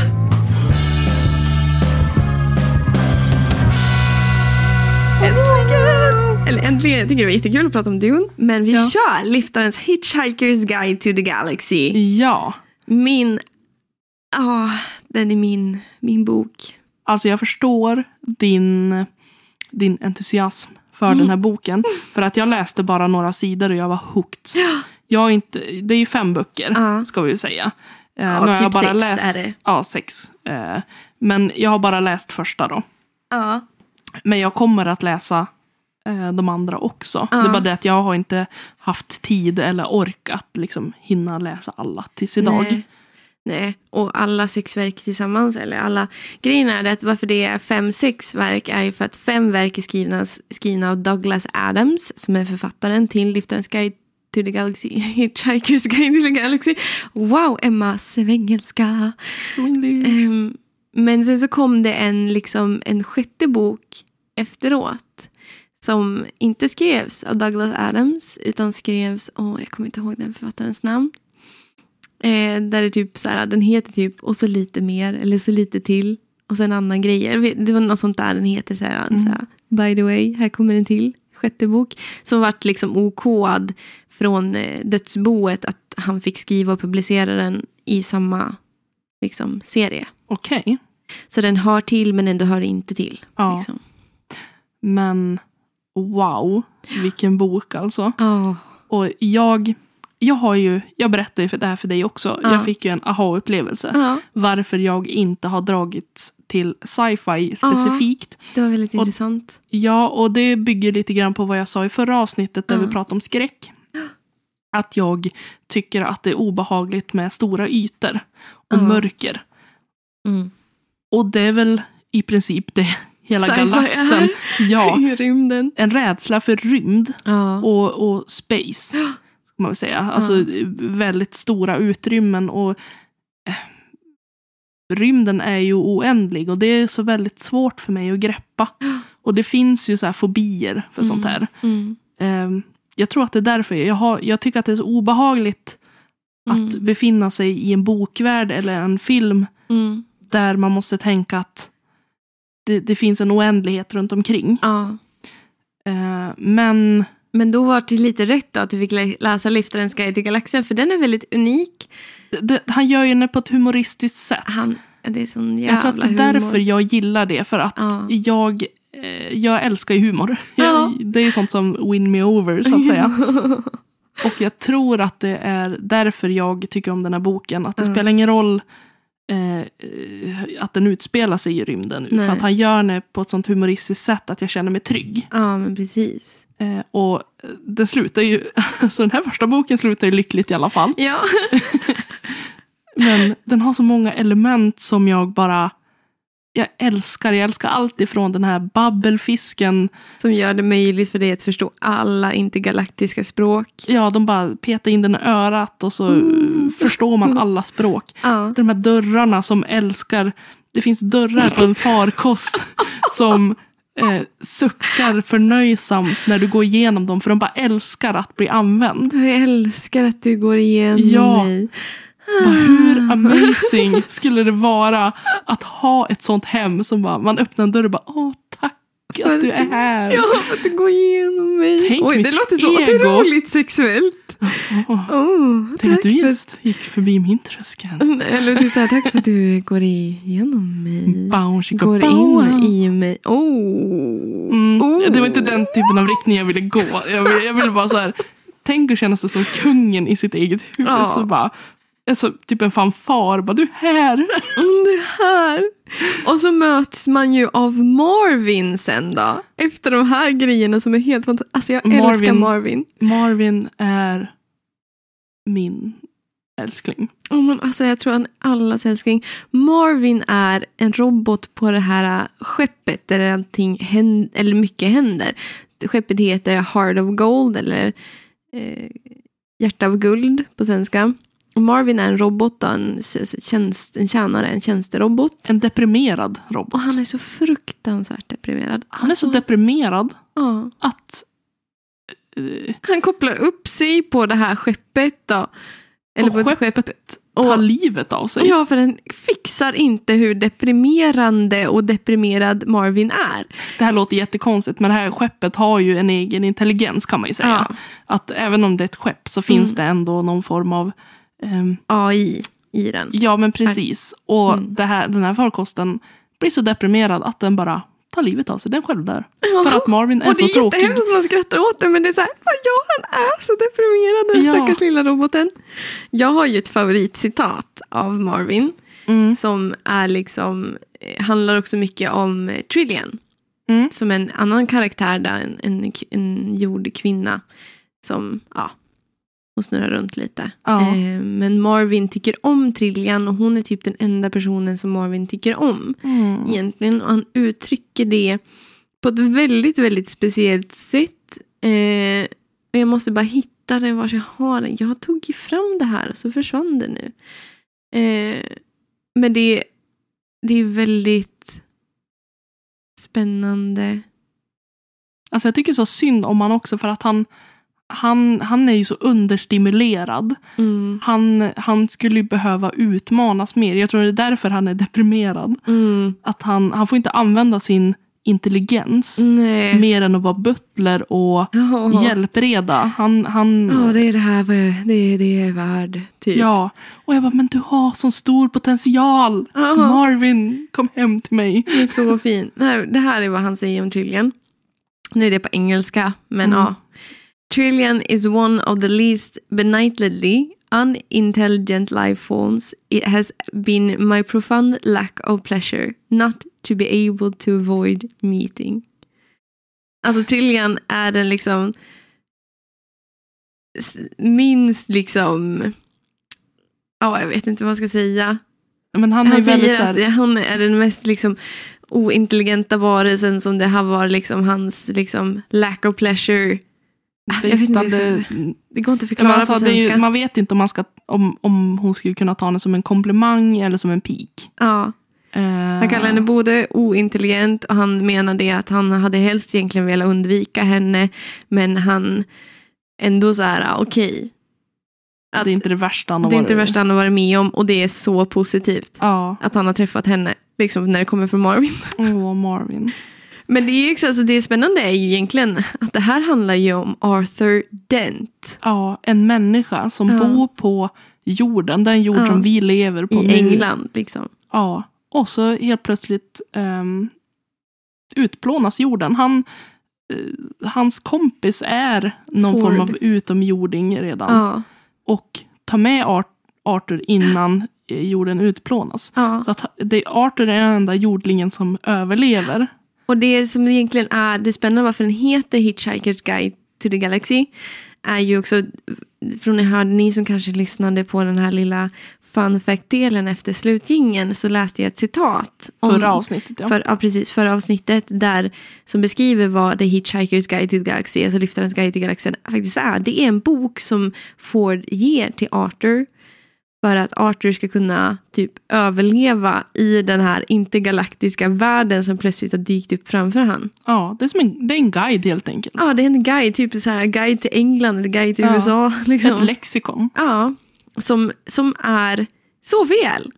Speaker 2: Äntligen! Eller äntligen, jag tycker det var jättekul att prata om Dune. Men vi
Speaker 1: Ja.
Speaker 2: kör Liftarens Hitchhiker's Guide to the Galaxy.
Speaker 1: Ja.
Speaker 2: Min... Ja, den är min, min bok.
Speaker 1: Alltså jag förstår din, din entusiasm för
Speaker 2: Mm.
Speaker 1: den här boken. För att jag läste bara några sidor och jag var hooked. Jag inte, det är ju fem böcker,
Speaker 2: Ja.
Speaker 1: ska vi ju säga. Eh,
Speaker 2: Ja, typ
Speaker 1: jag bara
Speaker 2: sex
Speaker 1: läst,
Speaker 2: är det.
Speaker 1: Ja, sex. Eh, men jag har bara läst första då.
Speaker 2: Ja.
Speaker 1: Men jag kommer att läsa eh, de andra också.
Speaker 2: Ja.
Speaker 1: Det är bara det att jag har inte haft tid eller ork att liksom hinna läsa alla tills idag.
Speaker 2: Nej. Nej, och alla sex verk tillsammans, eller alla grejen är det att varför det är fem, sex verk är ju för att fem verk är skrivna, skrivna av Douglas Adams som är författaren till Liftarens guide to the Galaxy, Hitchhiker's guide to the Galaxy. Wow, Emma svengelska. Ehm, men sen så kom det en, liksom, en sjätte bok efteråt som inte skrevs av Douglas Adams utan skrevs, åh jag kommer inte ihåg den författarens namn. Eh, där det typ så här, den heter typ och så lite mer eller så lite till och sen annan grejer. Det var något sånt där den heter så här,
Speaker 1: Mm.
Speaker 2: så här by the way, här kommer en till sjätte bok som vart liksom okåad från eh, dödsboet att han fick skriva och publicera den i samma liksom, serie.
Speaker 1: Okej.
Speaker 2: Så den hör till men ändå hör inte till.
Speaker 1: Ja.
Speaker 2: Liksom.
Speaker 1: Men wow, vilken bok alltså.
Speaker 2: Oh.
Speaker 1: Och jag, jag har ju, jag berättade ju för det här för dig också.
Speaker 2: Ja.
Speaker 1: Jag fick ju en aha-upplevelse.
Speaker 2: Ja,
Speaker 1: Varför jag inte har dragits till sci-fi specifikt.
Speaker 2: det var väldigt
Speaker 1: Och-
Speaker 2: intressant.
Speaker 1: Ja, och det bygger lite grann på vad jag sa i förra avsnittet där
Speaker 2: Ja.
Speaker 1: vi pratade om skräck. Att jag tycker att det är obehagligt med stora ytor och
Speaker 2: Ja.
Speaker 1: mörker.
Speaker 2: Mm.
Speaker 1: Och det är väl i princip det hela galaxen. Ja,
Speaker 2: I rymden.
Speaker 1: en rädsla för rymd
Speaker 2: Ja.
Speaker 1: och, och space. Ska man väl säga. Alltså väldigt stora utrymmen. och eh, Rymden är ju oändlig och det är så väldigt svårt för mig att greppa. Och det finns ju så här fobier för sånt här.
Speaker 2: Mm.
Speaker 1: Eh, jag tror att det är därför. Jag, har, jag tycker att det är så obehagligt att
Speaker 2: Mm.
Speaker 1: befinna sig i en bokvärld eller en film
Speaker 2: Mm.
Speaker 1: där man måste tänka att det, det finns en oändlighet runt omkring.
Speaker 2: Ja.
Speaker 1: Eh, men
Speaker 2: Men då var det lite rätt då att du fick lä- läsa Liftarens guide till galaxen för den är väldigt unik.
Speaker 1: det, han gör ju det på ett humoristiskt sätt.
Speaker 2: Han, det är sån jävla
Speaker 1: jag tror att det är
Speaker 2: humor.
Speaker 1: därför jag gillar det. För att
Speaker 2: Ja.
Speaker 1: jag, eh, jag älskar ju humor.
Speaker 2: Ja.
Speaker 1: Jag, det är ju sånt som win me over så att säga. Och jag tror att det är därför jag tycker om den här boken. Att det
Speaker 2: Ja.
Speaker 1: spelar ingen roll eh, eh, att den utspelar sig i rymden.
Speaker 2: Nej.
Speaker 1: För att han gör det på ett sånt humoristiskt sätt att jag känner mig trygg.
Speaker 2: ja, men precis.
Speaker 1: Eh, och den slutar ju, så den här första boken slutar ju lyckligt i alla fall.
Speaker 2: Ja.
Speaker 1: Men den har så många element som jag bara jag älskar. Jag älskar allt ifrån den här babbelfisken.
Speaker 2: Som gör det möjligt för dig att förstå alla intergalaktiska språk.
Speaker 1: Ja, de bara petar in den i örat och så
Speaker 2: Mm.
Speaker 1: förstår man alla språk.
Speaker 2: Ja.
Speaker 1: De här dörrarna som älskar. Det finns dörrar på en farkost som eh, suckar förnöjsamt när du går igenom dem. För de bara älskar att bli använd.
Speaker 2: Jag älskar att du går igenom
Speaker 1: Ja.
Speaker 2: mig.
Speaker 1: Bara, hur amazing skulle det vara att ha ett sånt hem som bara, man öppnar en dörr och bara åh tack att du är här.
Speaker 2: Ja, för att du går igenom mig.
Speaker 1: Tänk
Speaker 2: Oj, det låter så
Speaker 1: ego.
Speaker 2: otroligt sexuellt.
Speaker 1: Åh,
Speaker 2: Oh,
Speaker 1: tänk att du
Speaker 2: för
Speaker 1: just gick förbi min tröskel.
Speaker 2: Eller typ såhär, tack för att du går igenom mig.
Speaker 1: Bow,
Speaker 2: Går
Speaker 1: bow.
Speaker 2: in i mig. Oh.
Speaker 1: Mm,
Speaker 2: oh.
Speaker 1: Det var inte den typen av riktning jag ville gå. Jag ville, jag ville bara så här, tänk att känna sig som kungen i sitt eget hus.
Speaker 2: Ja.
Speaker 1: Och bara, alltså, typ en fanfar. Bara, du är här!
Speaker 2: Mm, det här. Och så möts man ju av Marvin sen då. Efter de här grejerna som är helt fantastiska. Alltså jag
Speaker 1: Marvin.
Speaker 2: älskar Marvin.
Speaker 1: Marvin är min älskling.
Speaker 2: Oh, men alltså jag tror han är allas älskling. Marvin är en robot på det här äh, skeppet där allting händer, eller mycket händer. Skeppet heter Heart of Gold eller eh, Hjärta av guld på svenska. Och Marvin är en robot, en, tjänst, en tjänare, en tjänsterobot.
Speaker 1: En deprimerad robot.
Speaker 2: Och han är så fruktansvärt deprimerad.
Speaker 1: Han är så
Speaker 2: Alltså,
Speaker 1: deprimerad
Speaker 2: ja.
Speaker 1: att... eh,
Speaker 2: Han kopplar upp sig på det här skeppet då. Eller
Speaker 1: och
Speaker 2: på ett skepp.
Speaker 1: skeppet tar
Speaker 2: Och-
Speaker 1: livet av sig.
Speaker 2: Ja, för den fixar inte hur deprimerande och deprimerad Marvin är.
Speaker 1: Det här låter jättekonstigt men det här skeppet har ju en egen intelligens kan man ju säga.
Speaker 2: Ja.
Speaker 1: Att även om det är ett skepp så finns
Speaker 2: Mm.
Speaker 1: det ändå någon form av ehm,
Speaker 2: AI i den.
Speaker 1: Ja men precis. Och
Speaker 2: Mm.
Speaker 1: det här, den här farkosten blir så deprimerad att den bara tar livet av sig. Den själv dör.
Speaker 2: Ja.
Speaker 1: För att Marvin är
Speaker 2: och det
Speaker 1: så
Speaker 2: är
Speaker 1: tråkig.
Speaker 2: jättehemskt man skrattar åt det, men det är så här, "Vad ja han är så deprimerad den
Speaker 1: Ja.
Speaker 2: stackars lilla roboten. Jag har ju ett favoritcitat av Marvin
Speaker 1: Mm.
Speaker 2: som är liksom, eh, handlar också mycket om eh, Trillian.
Speaker 1: Mm.
Speaker 2: Som en annan karaktär, där, en, en, en jordkvinna som, ja, hon snurrar runt lite.
Speaker 1: Ja.
Speaker 2: Eh, men Marvin tycker om Trillian och hon är typ den enda personen som Marvin tycker om
Speaker 1: Mm.
Speaker 2: egentligen. Och han uttrycker det på ett väldigt, väldigt speciellt sätt. Eh, och jag måste bara hitta det vars jag har den. Jag tog ju fram det här och så försvann det nu. Eh, men det, det är väldigt spännande.
Speaker 1: Alltså jag tycker så synd om han också för att han, han, han är ju så understimulerad.
Speaker 2: Mm.
Speaker 1: Han, han skulle ju behöva utmanas mer. Jag tror det är därför han är deprimerad.
Speaker 2: Mm.
Speaker 1: Att han, han får inte använda sin intelligens
Speaker 2: Nej.
Speaker 1: mer än att vara butler och
Speaker 2: Ja.
Speaker 1: hjälpreda. Han, han,
Speaker 2: Ja, det är det här det är, det är värd. Typ.
Speaker 1: Ja, och jag bara, men du har sån stor potential.
Speaker 2: Ja.
Speaker 1: Marvin, kom hem till mig.
Speaker 2: Det är så fint. Det här, det här är vad han säger om Trillian. Nu är det på engelska, men
Speaker 1: Mm.
Speaker 2: ja. Trillian is one of the least benighledly unintelligent life forms. It has been my profound lack of pleasure not to be able to avoid meeting. Alltså Trillian är den liksom minst liksom Ja, jag vet inte vad jag ska säga.
Speaker 1: Men han är
Speaker 2: Han
Speaker 1: ju väldigt så här,
Speaker 2: hon är den mest liksom, ointelligenta varelsen som det har varit liksom, hans liksom, lack of pleasure.
Speaker 1: Bristande...
Speaker 2: Det går inte att förklara
Speaker 1: alltså,
Speaker 2: på svenska.
Speaker 1: ju, man vet inte om, man ska, om, om hon skulle kunna ta henne som en komplimang eller som en pik.
Speaker 2: ja,
Speaker 1: Eh,
Speaker 2: han kallar henne både ointelligent och han menar det att han hade helst egentligen velat undvika henne. Men han ändå så här, ah, okej. Att
Speaker 1: Det är inte det värsta han har
Speaker 2: det är inte det värsta han har varit med om och det är så positivt.
Speaker 1: Ja,
Speaker 2: Att han har träffat henne, liksom när det kommer från Marvin.
Speaker 1: åh Marvin.
Speaker 2: Men det är också, alltså det spännande är ju egentligen att det här handlar ju om Arthur Dent
Speaker 1: Ja, en människa som
Speaker 2: Ja.
Speaker 1: bor på jorden, den jord
Speaker 2: Ja.
Speaker 1: som vi lever på
Speaker 2: i
Speaker 1: nu.
Speaker 2: England. Liksom.
Speaker 1: Ja, och så helt plötsligt um, utplånas jorden. Han, eh, hans kompis är någon
Speaker 2: Ford.
Speaker 1: form av utomjording redan.
Speaker 2: Ja.
Speaker 1: Och tar med Art- Arthur innan eh, jorden utplånas. Så att det, Arthur är den enda jordlingen som överlever.
Speaker 2: Och det som egentligen är det spännande varför den heter Hitchhiker's Guide to the Galaxy är ju också, från ni hörde ni som kanske lyssnade på den här lilla fun fact-delen efter slutgingen så läste jag ett citat. om-
Speaker 1: Förra avsnittet ja.
Speaker 2: För, ja, precis. Förra avsnittet där, som beskriver vad The Hitchhiker's Guide to the Galaxy, alltså Lyftarens guide till galaxen, faktiskt är. Det är en bok som Ford ger till Arthur för att Arthur ska kunna typ överleva i den här intergalaktiska världen som plötsligt har dykt upp framför han.
Speaker 1: ja, det är, som en, det är en guide helt enkelt.
Speaker 2: Ja, det är en guide, typ så här guide till England eller guide till
Speaker 1: Ja.
Speaker 2: USA.
Speaker 1: Ett
Speaker 2: Liksom.
Speaker 1: lexikon.
Speaker 2: Ja, som, som är så fel.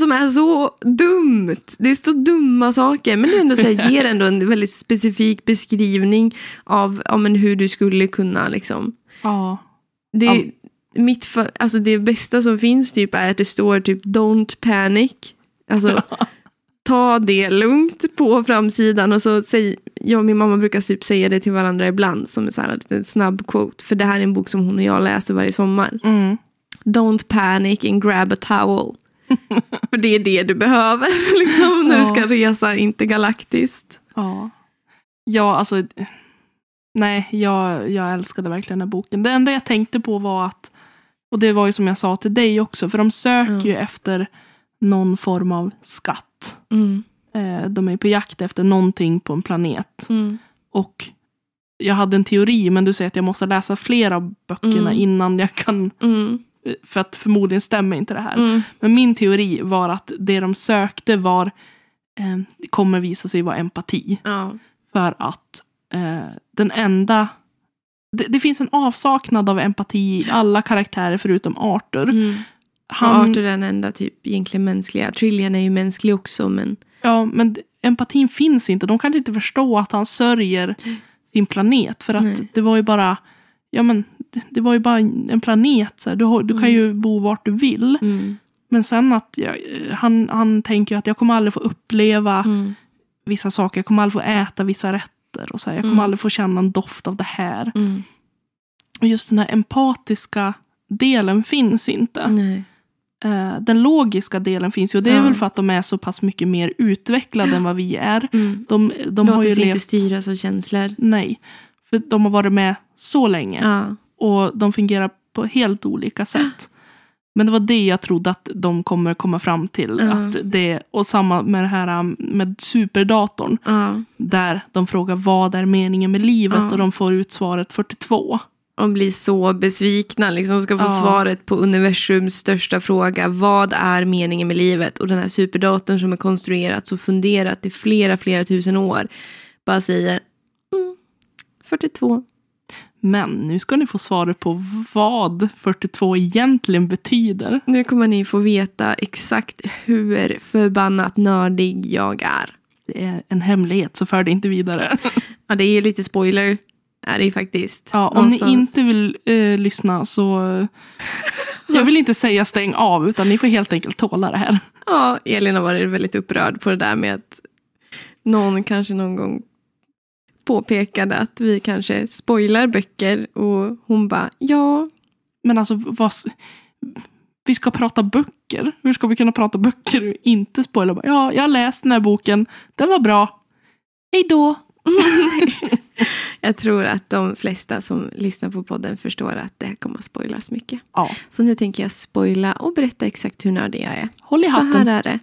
Speaker 2: Som är så dumt. Det är så dumma saker. Men det ändå så här, ger ändå en väldigt specifik beskrivning av ja, men hur du skulle kunna liksom.
Speaker 1: Ja.
Speaker 2: Det,
Speaker 1: Ja.
Speaker 2: Mitt för, alltså det bästa som finns typ är att det står typ don't panic. Alltså ta det lugnt på framsidan och så säg, jag och min mamma brukar typ säga det till varandra ibland som en så här liten snabb quote. För det här är en bok som hon och jag läser varje sommar.
Speaker 1: Mm.
Speaker 2: Don't panic and grab a towel. För det är det du behöver liksom, när
Speaker 1: Ja.
Speaker 2: du ska resa intergalaktiskt.
Speaker 1: Ja. Ja, alltså. Nej, jag, jag älskade verkligen den här boken. Det enda jag tänkte på var att, och det var ju som jag sa till dig också, för de söker
Speaker 2: Mm.
Speaker 1: ju efter någon form av skatt.
Speaker 2: Mm.
Speaker 1: Eh, de är på jakt efter någonting på en planet.
Speaker 2: Mm.
Speaker 1: Och jag hade en teori, men du säger att jag måste läsa flera av böckerna
Speaker 2: Mm.
Speaker 1: innan jag kan,
Speaker 2: Mm.
Speaker 1: för att förmodligen stämmer inte det här.
Speaker 2: Mm.
Speaker 1: Men min teori var att det de sökte var, eh, kommer visa sig vara empati.
Speaker 2: Ja.
Speaker 1: För att eh, den enda... Det, det finns en avsaknad av empati i alla karaktärer förutom Arthur.
Speaker 2: Mm.
Speaker 1: Han.
Speaker 2: Arthur är den enda typ egentligen mänskliga. Trillian är ju mänsklig också men
Speaker 1: Ja, men empatin finns inte. De kan inte förstå att han sörjer sin planet. För att
Speaker 2: Nej.
Speaker 1: det var ju bara... Ja, men det, det var ju bara en planet. Så här. Du, du kan
Speaker 2: Mm.
Speaker 1: ju bo vart du vill.
Speaker 2: mm.
Speaker 1: Men sen att jag, han, han tänker att jag kommer aldrig få uppleva
Speaker 2: Mm.
Speaker 1: vissa saker. Jag kommer aldrig få äta vissa rätter. Och så här. Jag kommer
Speaker 2: Mm.
Speaker 1: aldrig få känna en doft av det här.
Speaker 2: Mm.
Speaker 1: Och just den här empatiska delen finns inte.
Speaker 2: Nej.
Speaker 1: Eh, den logiska delen finns ju. Och det är
Speaker 2: Ja.
Speaker 1: väl för att de är så pass mycket mer utvecklade än vad vi är.
Speaker 2: Mm.
Speaker 1: De, de har
Speaker 2: Låter
Speaker 1: ju
Speaker 2: sig inte
Speaker 1: levt...
Speaker 2: styras av känslor.
Speaker 1: Nej. För de har varit med så länge.
Speaker 2: Ja.
Speaker 1: Och de fungerar på helt olika sätt. Men det var det jag trodde att de kommer komma fram till.
Speaker 2: Ja.
Speaker 1: Att det, och samma med det här um, med superdatorn.
Speaker 2: Ja.
Speaker 1: Där de frågar vad är meningen med livet
Speaker 2: Ja.
Speaker 1: och de får ut svaret 42.
Speaker 2: Och blir så besvikna. Liksom ska få svaret på universums största fråga. Vad är meningen med livet? Och den här superdatorn som är konstruerat och funderat i flera, flera tusen år. Bara säger mm, 42.
Speaker 1: Men nu ska ni få svaret på vad 42 egentligen betyder.
Speaker 2: Nu kommer ni få veta exakt hur förbannat nördig jag är.
Speaker 1: Det är en hemlighet så för det inte vidare.
Speaker 2: Ja, det är lite spoiler. Är det ju faktiskt.
Speaker 1: Ja, om ni
Speaker 2: Någonstans.
Speaker 1: inte vill eh, lyssna så... eh, jag vill inte säga stäng av utan ni får helt enkelt tåla det här.
Speaker 2: Ja, Elin har varit väldigt upprörd på det där med att någon kanske någon gång påpekade att vi kanske spoilar böcker och hon bara ja.
Speaker 1: Men alltså, vad, vi ska prata böcker. Hur ska vi kunna prata böcker och inte spoila? Bara, Ja, jag har läst den här boken. Den var bra. Hej då!
Speaker 2: Jag tror att de flesta som lyssnar på podden förstår att det här kommer att spoilas mycket.
Speaker 1: Ja,
Speaker 2: Så nu tänker jag spoila och berätta exakt hur nördig jag är.
Speaker 1: håll i
Speaker 2: Så här
Speaker 1: hatten.
Speaker 2: är det.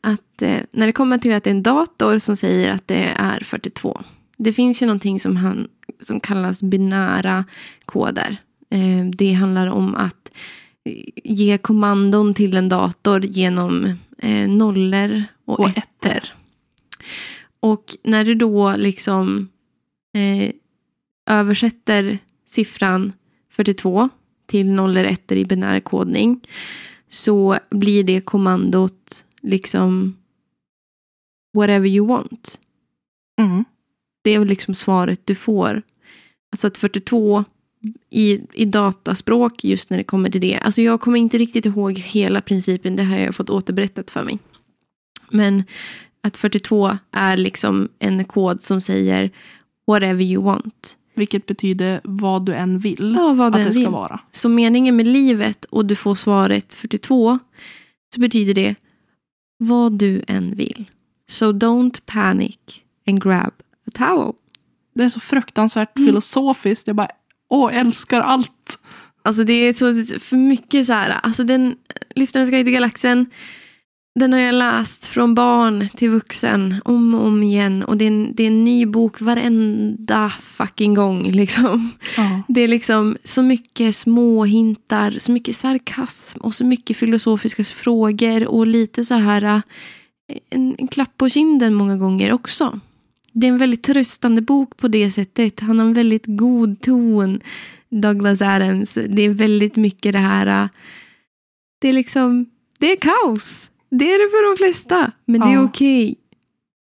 Speaker 2: Att, eh, när det kommer till att det är en dator som säger att det är 42. Det finns ju någonting som, han, som kallas binära koder. Eh, det handlar om att eh, ge kommandon till en dator genom eh, nollor och,
Speaker 1: Och
Speaker 2: ettor. Och när du då liksom översätter siffran 42 till nollor och ettor i binär kodning så blir det kommandot liksom whatever you want.
Speaker 1: Mm.
Speaker 2: Det är liksom svaret du får. Alltså att 42 i, i dataspråk just när det kommer till det. Alltså jag kommer inte riktigt ihåg hela principen, det har jag fått återberättat för mig. Men att 42 är liksom en kod som säger whatever you want.
Speaker 1: Vilket betyder vad du än vill
Speaker 2: Ja, vad
Speaker 1: att det ska
Speaker 2: vill.
Speaker 1: vara.
Speaker 2: Så meningen med livet och du får svaret 42 så betyder det vad du än vill. So don't panic and grab towel.
Speaker 1: Det är så fruktansvärt
Speaker 2: Mm.
Speaker 1: filosofiskt. Jag bara, åh, älskar allt.
Speaker 2: Alltså det är så för mycket så här. Alltså den Lyftarens guide till galaxen. Den har jag läst från barn till vuxen om och om igen. Och det är en, det är en ny bok varenda fucking gång. Liksom.
Speaker 1: Ja.
Speaker 2: Det är liksom så mycket små hintar, så mycket sarkasm och så mycket filosofiska frågor och lite så här äh, en, en klapp på kinden många gånger också. Det är en väldigt tröstande bok på det sättet. Han har en väldigt god ton, Douglas Adams. Det är väldigt mycket det här. äh, Det är liksom, det är kaos. Det är det för de flesta, men det är
Speaker 1: Ja.
Speaker 2: okej.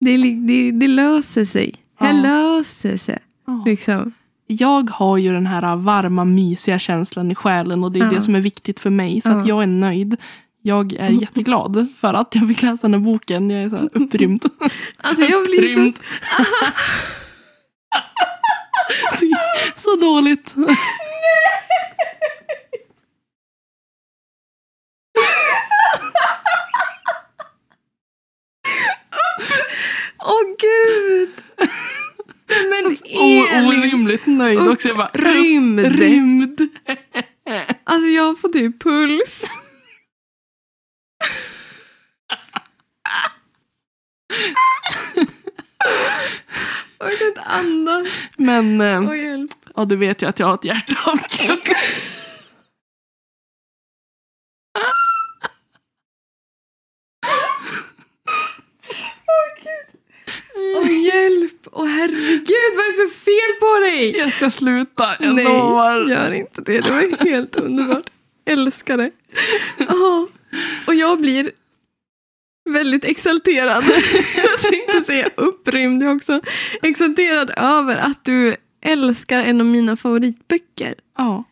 Speaker 2: Det, är li- det, det löser sig. Det
Speaker 1: Ja.
Speaker 2: löser sig.
Speaker 1: Ja.
Speaker 2: Liksom.
Speaker 1: Jag har ju den här varma, mysiga känslan i själen och det är
Speaker 2: Ja.
Speaker 1: det som är viktigt för mig. Så
Speaker 2: Ja.
Speaker 1: att jag är nöjd. Jag är mm. jätteglad för att jag fick läsa den här boken. Jag är så här upprymd.
Speaker 2: Alltså jag blir
Speaker 1: upprymd. så... så... så... dåligt. Nej.
Speaker 2: Åh oh, gud! Men Elin!
Speaker 1: Orimligt nöjd också. Jag bara,
Speaker 2: rymd.
Speaker 1: rymd.
Speaker 2: Alltså jag får typ puls. Jag kan inte andas.
Speaker 1: Men eh,
Speaker 2: Åh, hjälp.
Speaker 1: ja, du vet ju att jag har ett hjärtavkast.
Speaker 2: Åh hjälp! Åh herregud, vad är det för fel på dig?
Speaker 1: Jag ska sluta, jag
Speaker 2: Nej,
Speaker 1: lovar.
Speaker 2: gör inte det. Det var helt underbart. Älskar det. Åh, Och jag blir väldigt exalterad. jag tänkte säga upprymd också. Exalterad över att du älskar en av mina favoritböcker.
Speaker 1: Ja.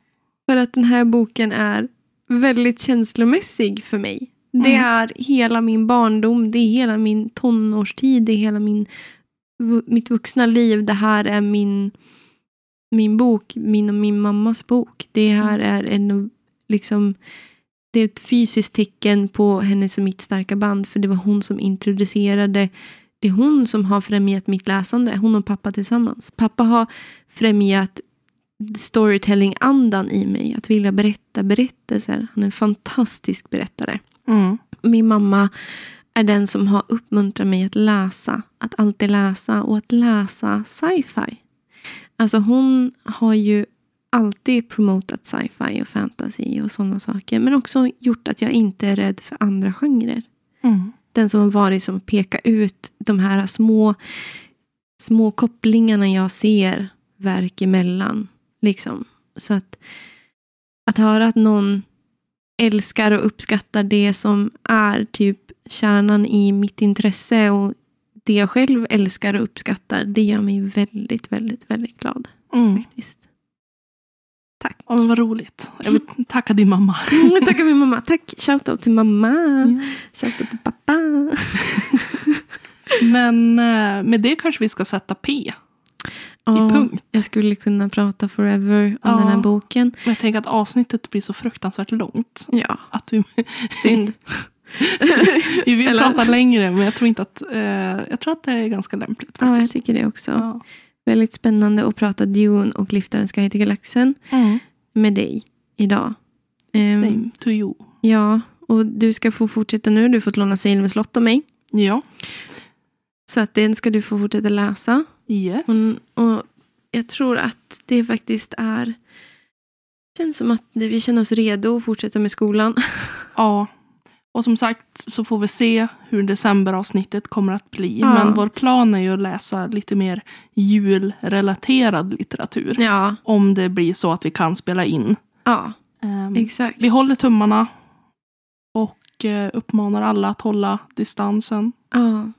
Speaker 2: För att den här boken är väldigt känslomässig för mig. Det
Speaker 1: Mm.
Speaker 2: är hela min barndom, det är hela min tonårstid, det är hela min, mitt vuxna liv. Det här är min, min bok, min och min mammas bok. Det här är en, liksom, det är ett fysiskt tecken på hennes och mitt starka band. För det var hon som introducerade, det är hon som har främjat mitt läsande. Hon och pappa tillsammans. Pappa har främjat storytelling-andan i mig. Att vilja berätta berättelser. Han är en fantastisk berättare.
Speaker 1: Mm.
Speaker 2: Min mamma är den som har uppmuntrat mig att läsa. Att alltid läsa och att läsa sci-fi. Alltså hon har ju alltid promotat sci-fi och fantasy och sådana saker. Men också gjort att jag inte är rädd för andra genrer.
Speaker 1: Mm.
Speaker 2: Den som har varit som pekar ut de här små, små kopplingarna jag ser verk emellan. Liksom. Så att, att höra att någon älskar och uppskattar det som är typ kärnan i mitt intresse och det jag själv älskar och uppskattar, det gör mig väldigt, väldigt, väldigt glad.
Speaker 1: Mm.
Speaker 2: Faktiskt. Tack.
Speaker 1: Men vad roligt. Jag vill tacka din mamma.
Speaker 2: Mm, Tackar min mamma. Tack. Shoutout till mamma. Shoutout till pappa.
Speaker 1: Men eh, med det kanske vi ska sätta P
Speaker 2: Ja,
Speaker 1: i punkt.
Speaker 2: Jag skulle kunna prata forever om
Speaker 1: Ja.
Speaker 2: den här boken.
Speaker 1: Men jag tänker att avsnittet blir så fruktansvärt långt.
Speaker 2: Ja,
Speaker 1: Att vi,
Speaker 2: synd.
Speaker 1: vi vill
Speaker 2: Eller?
Speaker 1: prata längre men jag tror inte att, eh, jag tror att det är ganska lämpligt.
Speaker 2: ja, jag
Speaker 1: Faktiskt.
Speaker 2: tycker det också.
Speaker 1: Ja.
Speaker 2: Väldigt spännande att prata Dune och Lyfta den sky till galaxen
Speaker 1: Mm.
Speaker 2: med dig idag. Ehm,
Speaker 1: Same to you.
Speaker 2: ja, och du ska få fortsätta nu. Du har fått låna Salem slott av mig.
Speaker 1: Ja.
Speaker 2: Så att den ska du få fortsätta läsa.
Speaker 1: Yes.
Speaker 2: Och, och jag tror att det faktiskt är... känns som att vi känner oss redo att fortsätta med skolan.
Speaker 1: Ja. Och som sagt så får vi se hur decemberavsnittet kommer att bli.
Speaker 2: Ja.
Speaker 1: Men vår plan är ju att läsa lite mer julrelaterad litteratur.
Speaker 2: Ja,
Speaker 1: Om det blir så att vi kan spela in.
Speaker 2: ja
Speaker 1: Ehm,
Speaker 2: exakt.
Speaker 1: vi håller tummarna. Och eh, uppmanar alla att hålla distansen.
Speaker 2: Ja.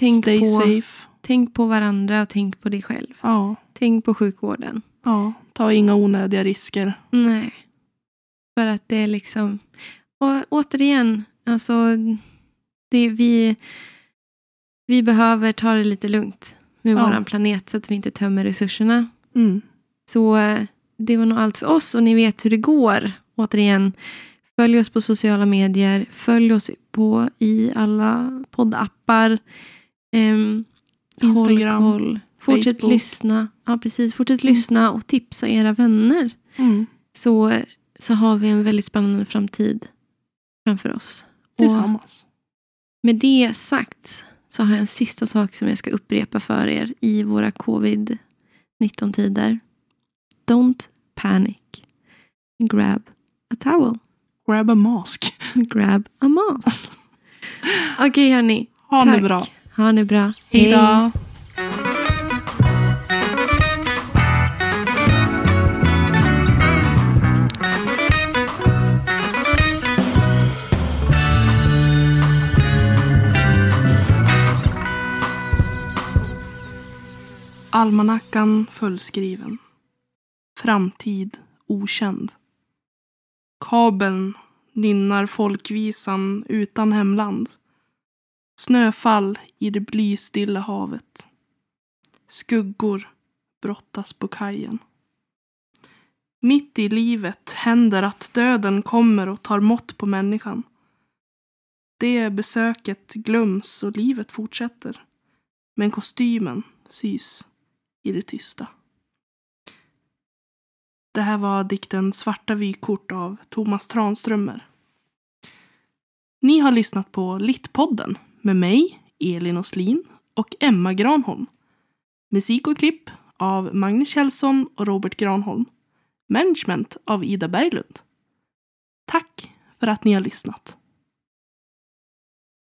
Speaker 2: Tänk,
Speaker 1: Stay
Speaker 2: på,
Speaker 1: safe.
Speaker 2: tänk på varandra och tänk på dig själv.
Speaker 1: Ja.
Speaker 2: Tänk på sjukvården.
Speaker 1: ja. Ta inga onödiga risker.
Speaker 2: Nej. För att det är liksom... Och återigen, alltså... Det, vi, vi behöver ta det lite lugnt med
Speaker 1: Ja.
Speaker 2: våran planet så att vi inte tömmer resurserna.
Speaker 1: Mm.
Speaker 2: Så eh, det var nog allt för oss och ni vet hur det går. Återigen, följ oss på sociala medier. Följ oss på i alla poddappar. Um,
Speaker 1: Instagram,
Speaker 2: Håll koll. Fortsätt
Speaker 1: Facebook.
Speaker 2: lyssna. Ja, precis. Fortsätt lyssna och tipsa era vänner.
Speaker 1: Mm.
Speaker 2: Så, så har vi en väldigt spännande framtid framför oss.
Speaker 1: Tillsammans.
Speaker 2: med det sagt så har jag en sista sak som jag ska upprepa för er i våra covid-19-tider. Don't panic. Grab a towel.
Speaker 1: Grab a mask.
Speaker 2: Grab a mask. Okej hörni.
Speaker 1: Ha
Speaker 2: Tack.
Speaker 1: det bra.
Speaker 2: Ha det bra.
Speaker 1: Hej då. Almanackan fullskriven. Framtid okänd. Kabeln nynnar folkvisan utan hemland. Snöfall i det blystilla havet. Skuggor brottas på kajen. Mitt i livet händer att döden kommer och tar mått på människan. Det besöket glöms och livet fortsätter. Men kostymen sys i det tysta. Det här var dikten Svarta vykort av Thomas Tranströmer. Ni har lyssnat på Littpodden med mig, Elin Oslin och Emma Granholm. Musik och klipp av Magnus Kjellson och Robert Granholm. Management av Ida Berglund. Tack för att ni har lyssnat.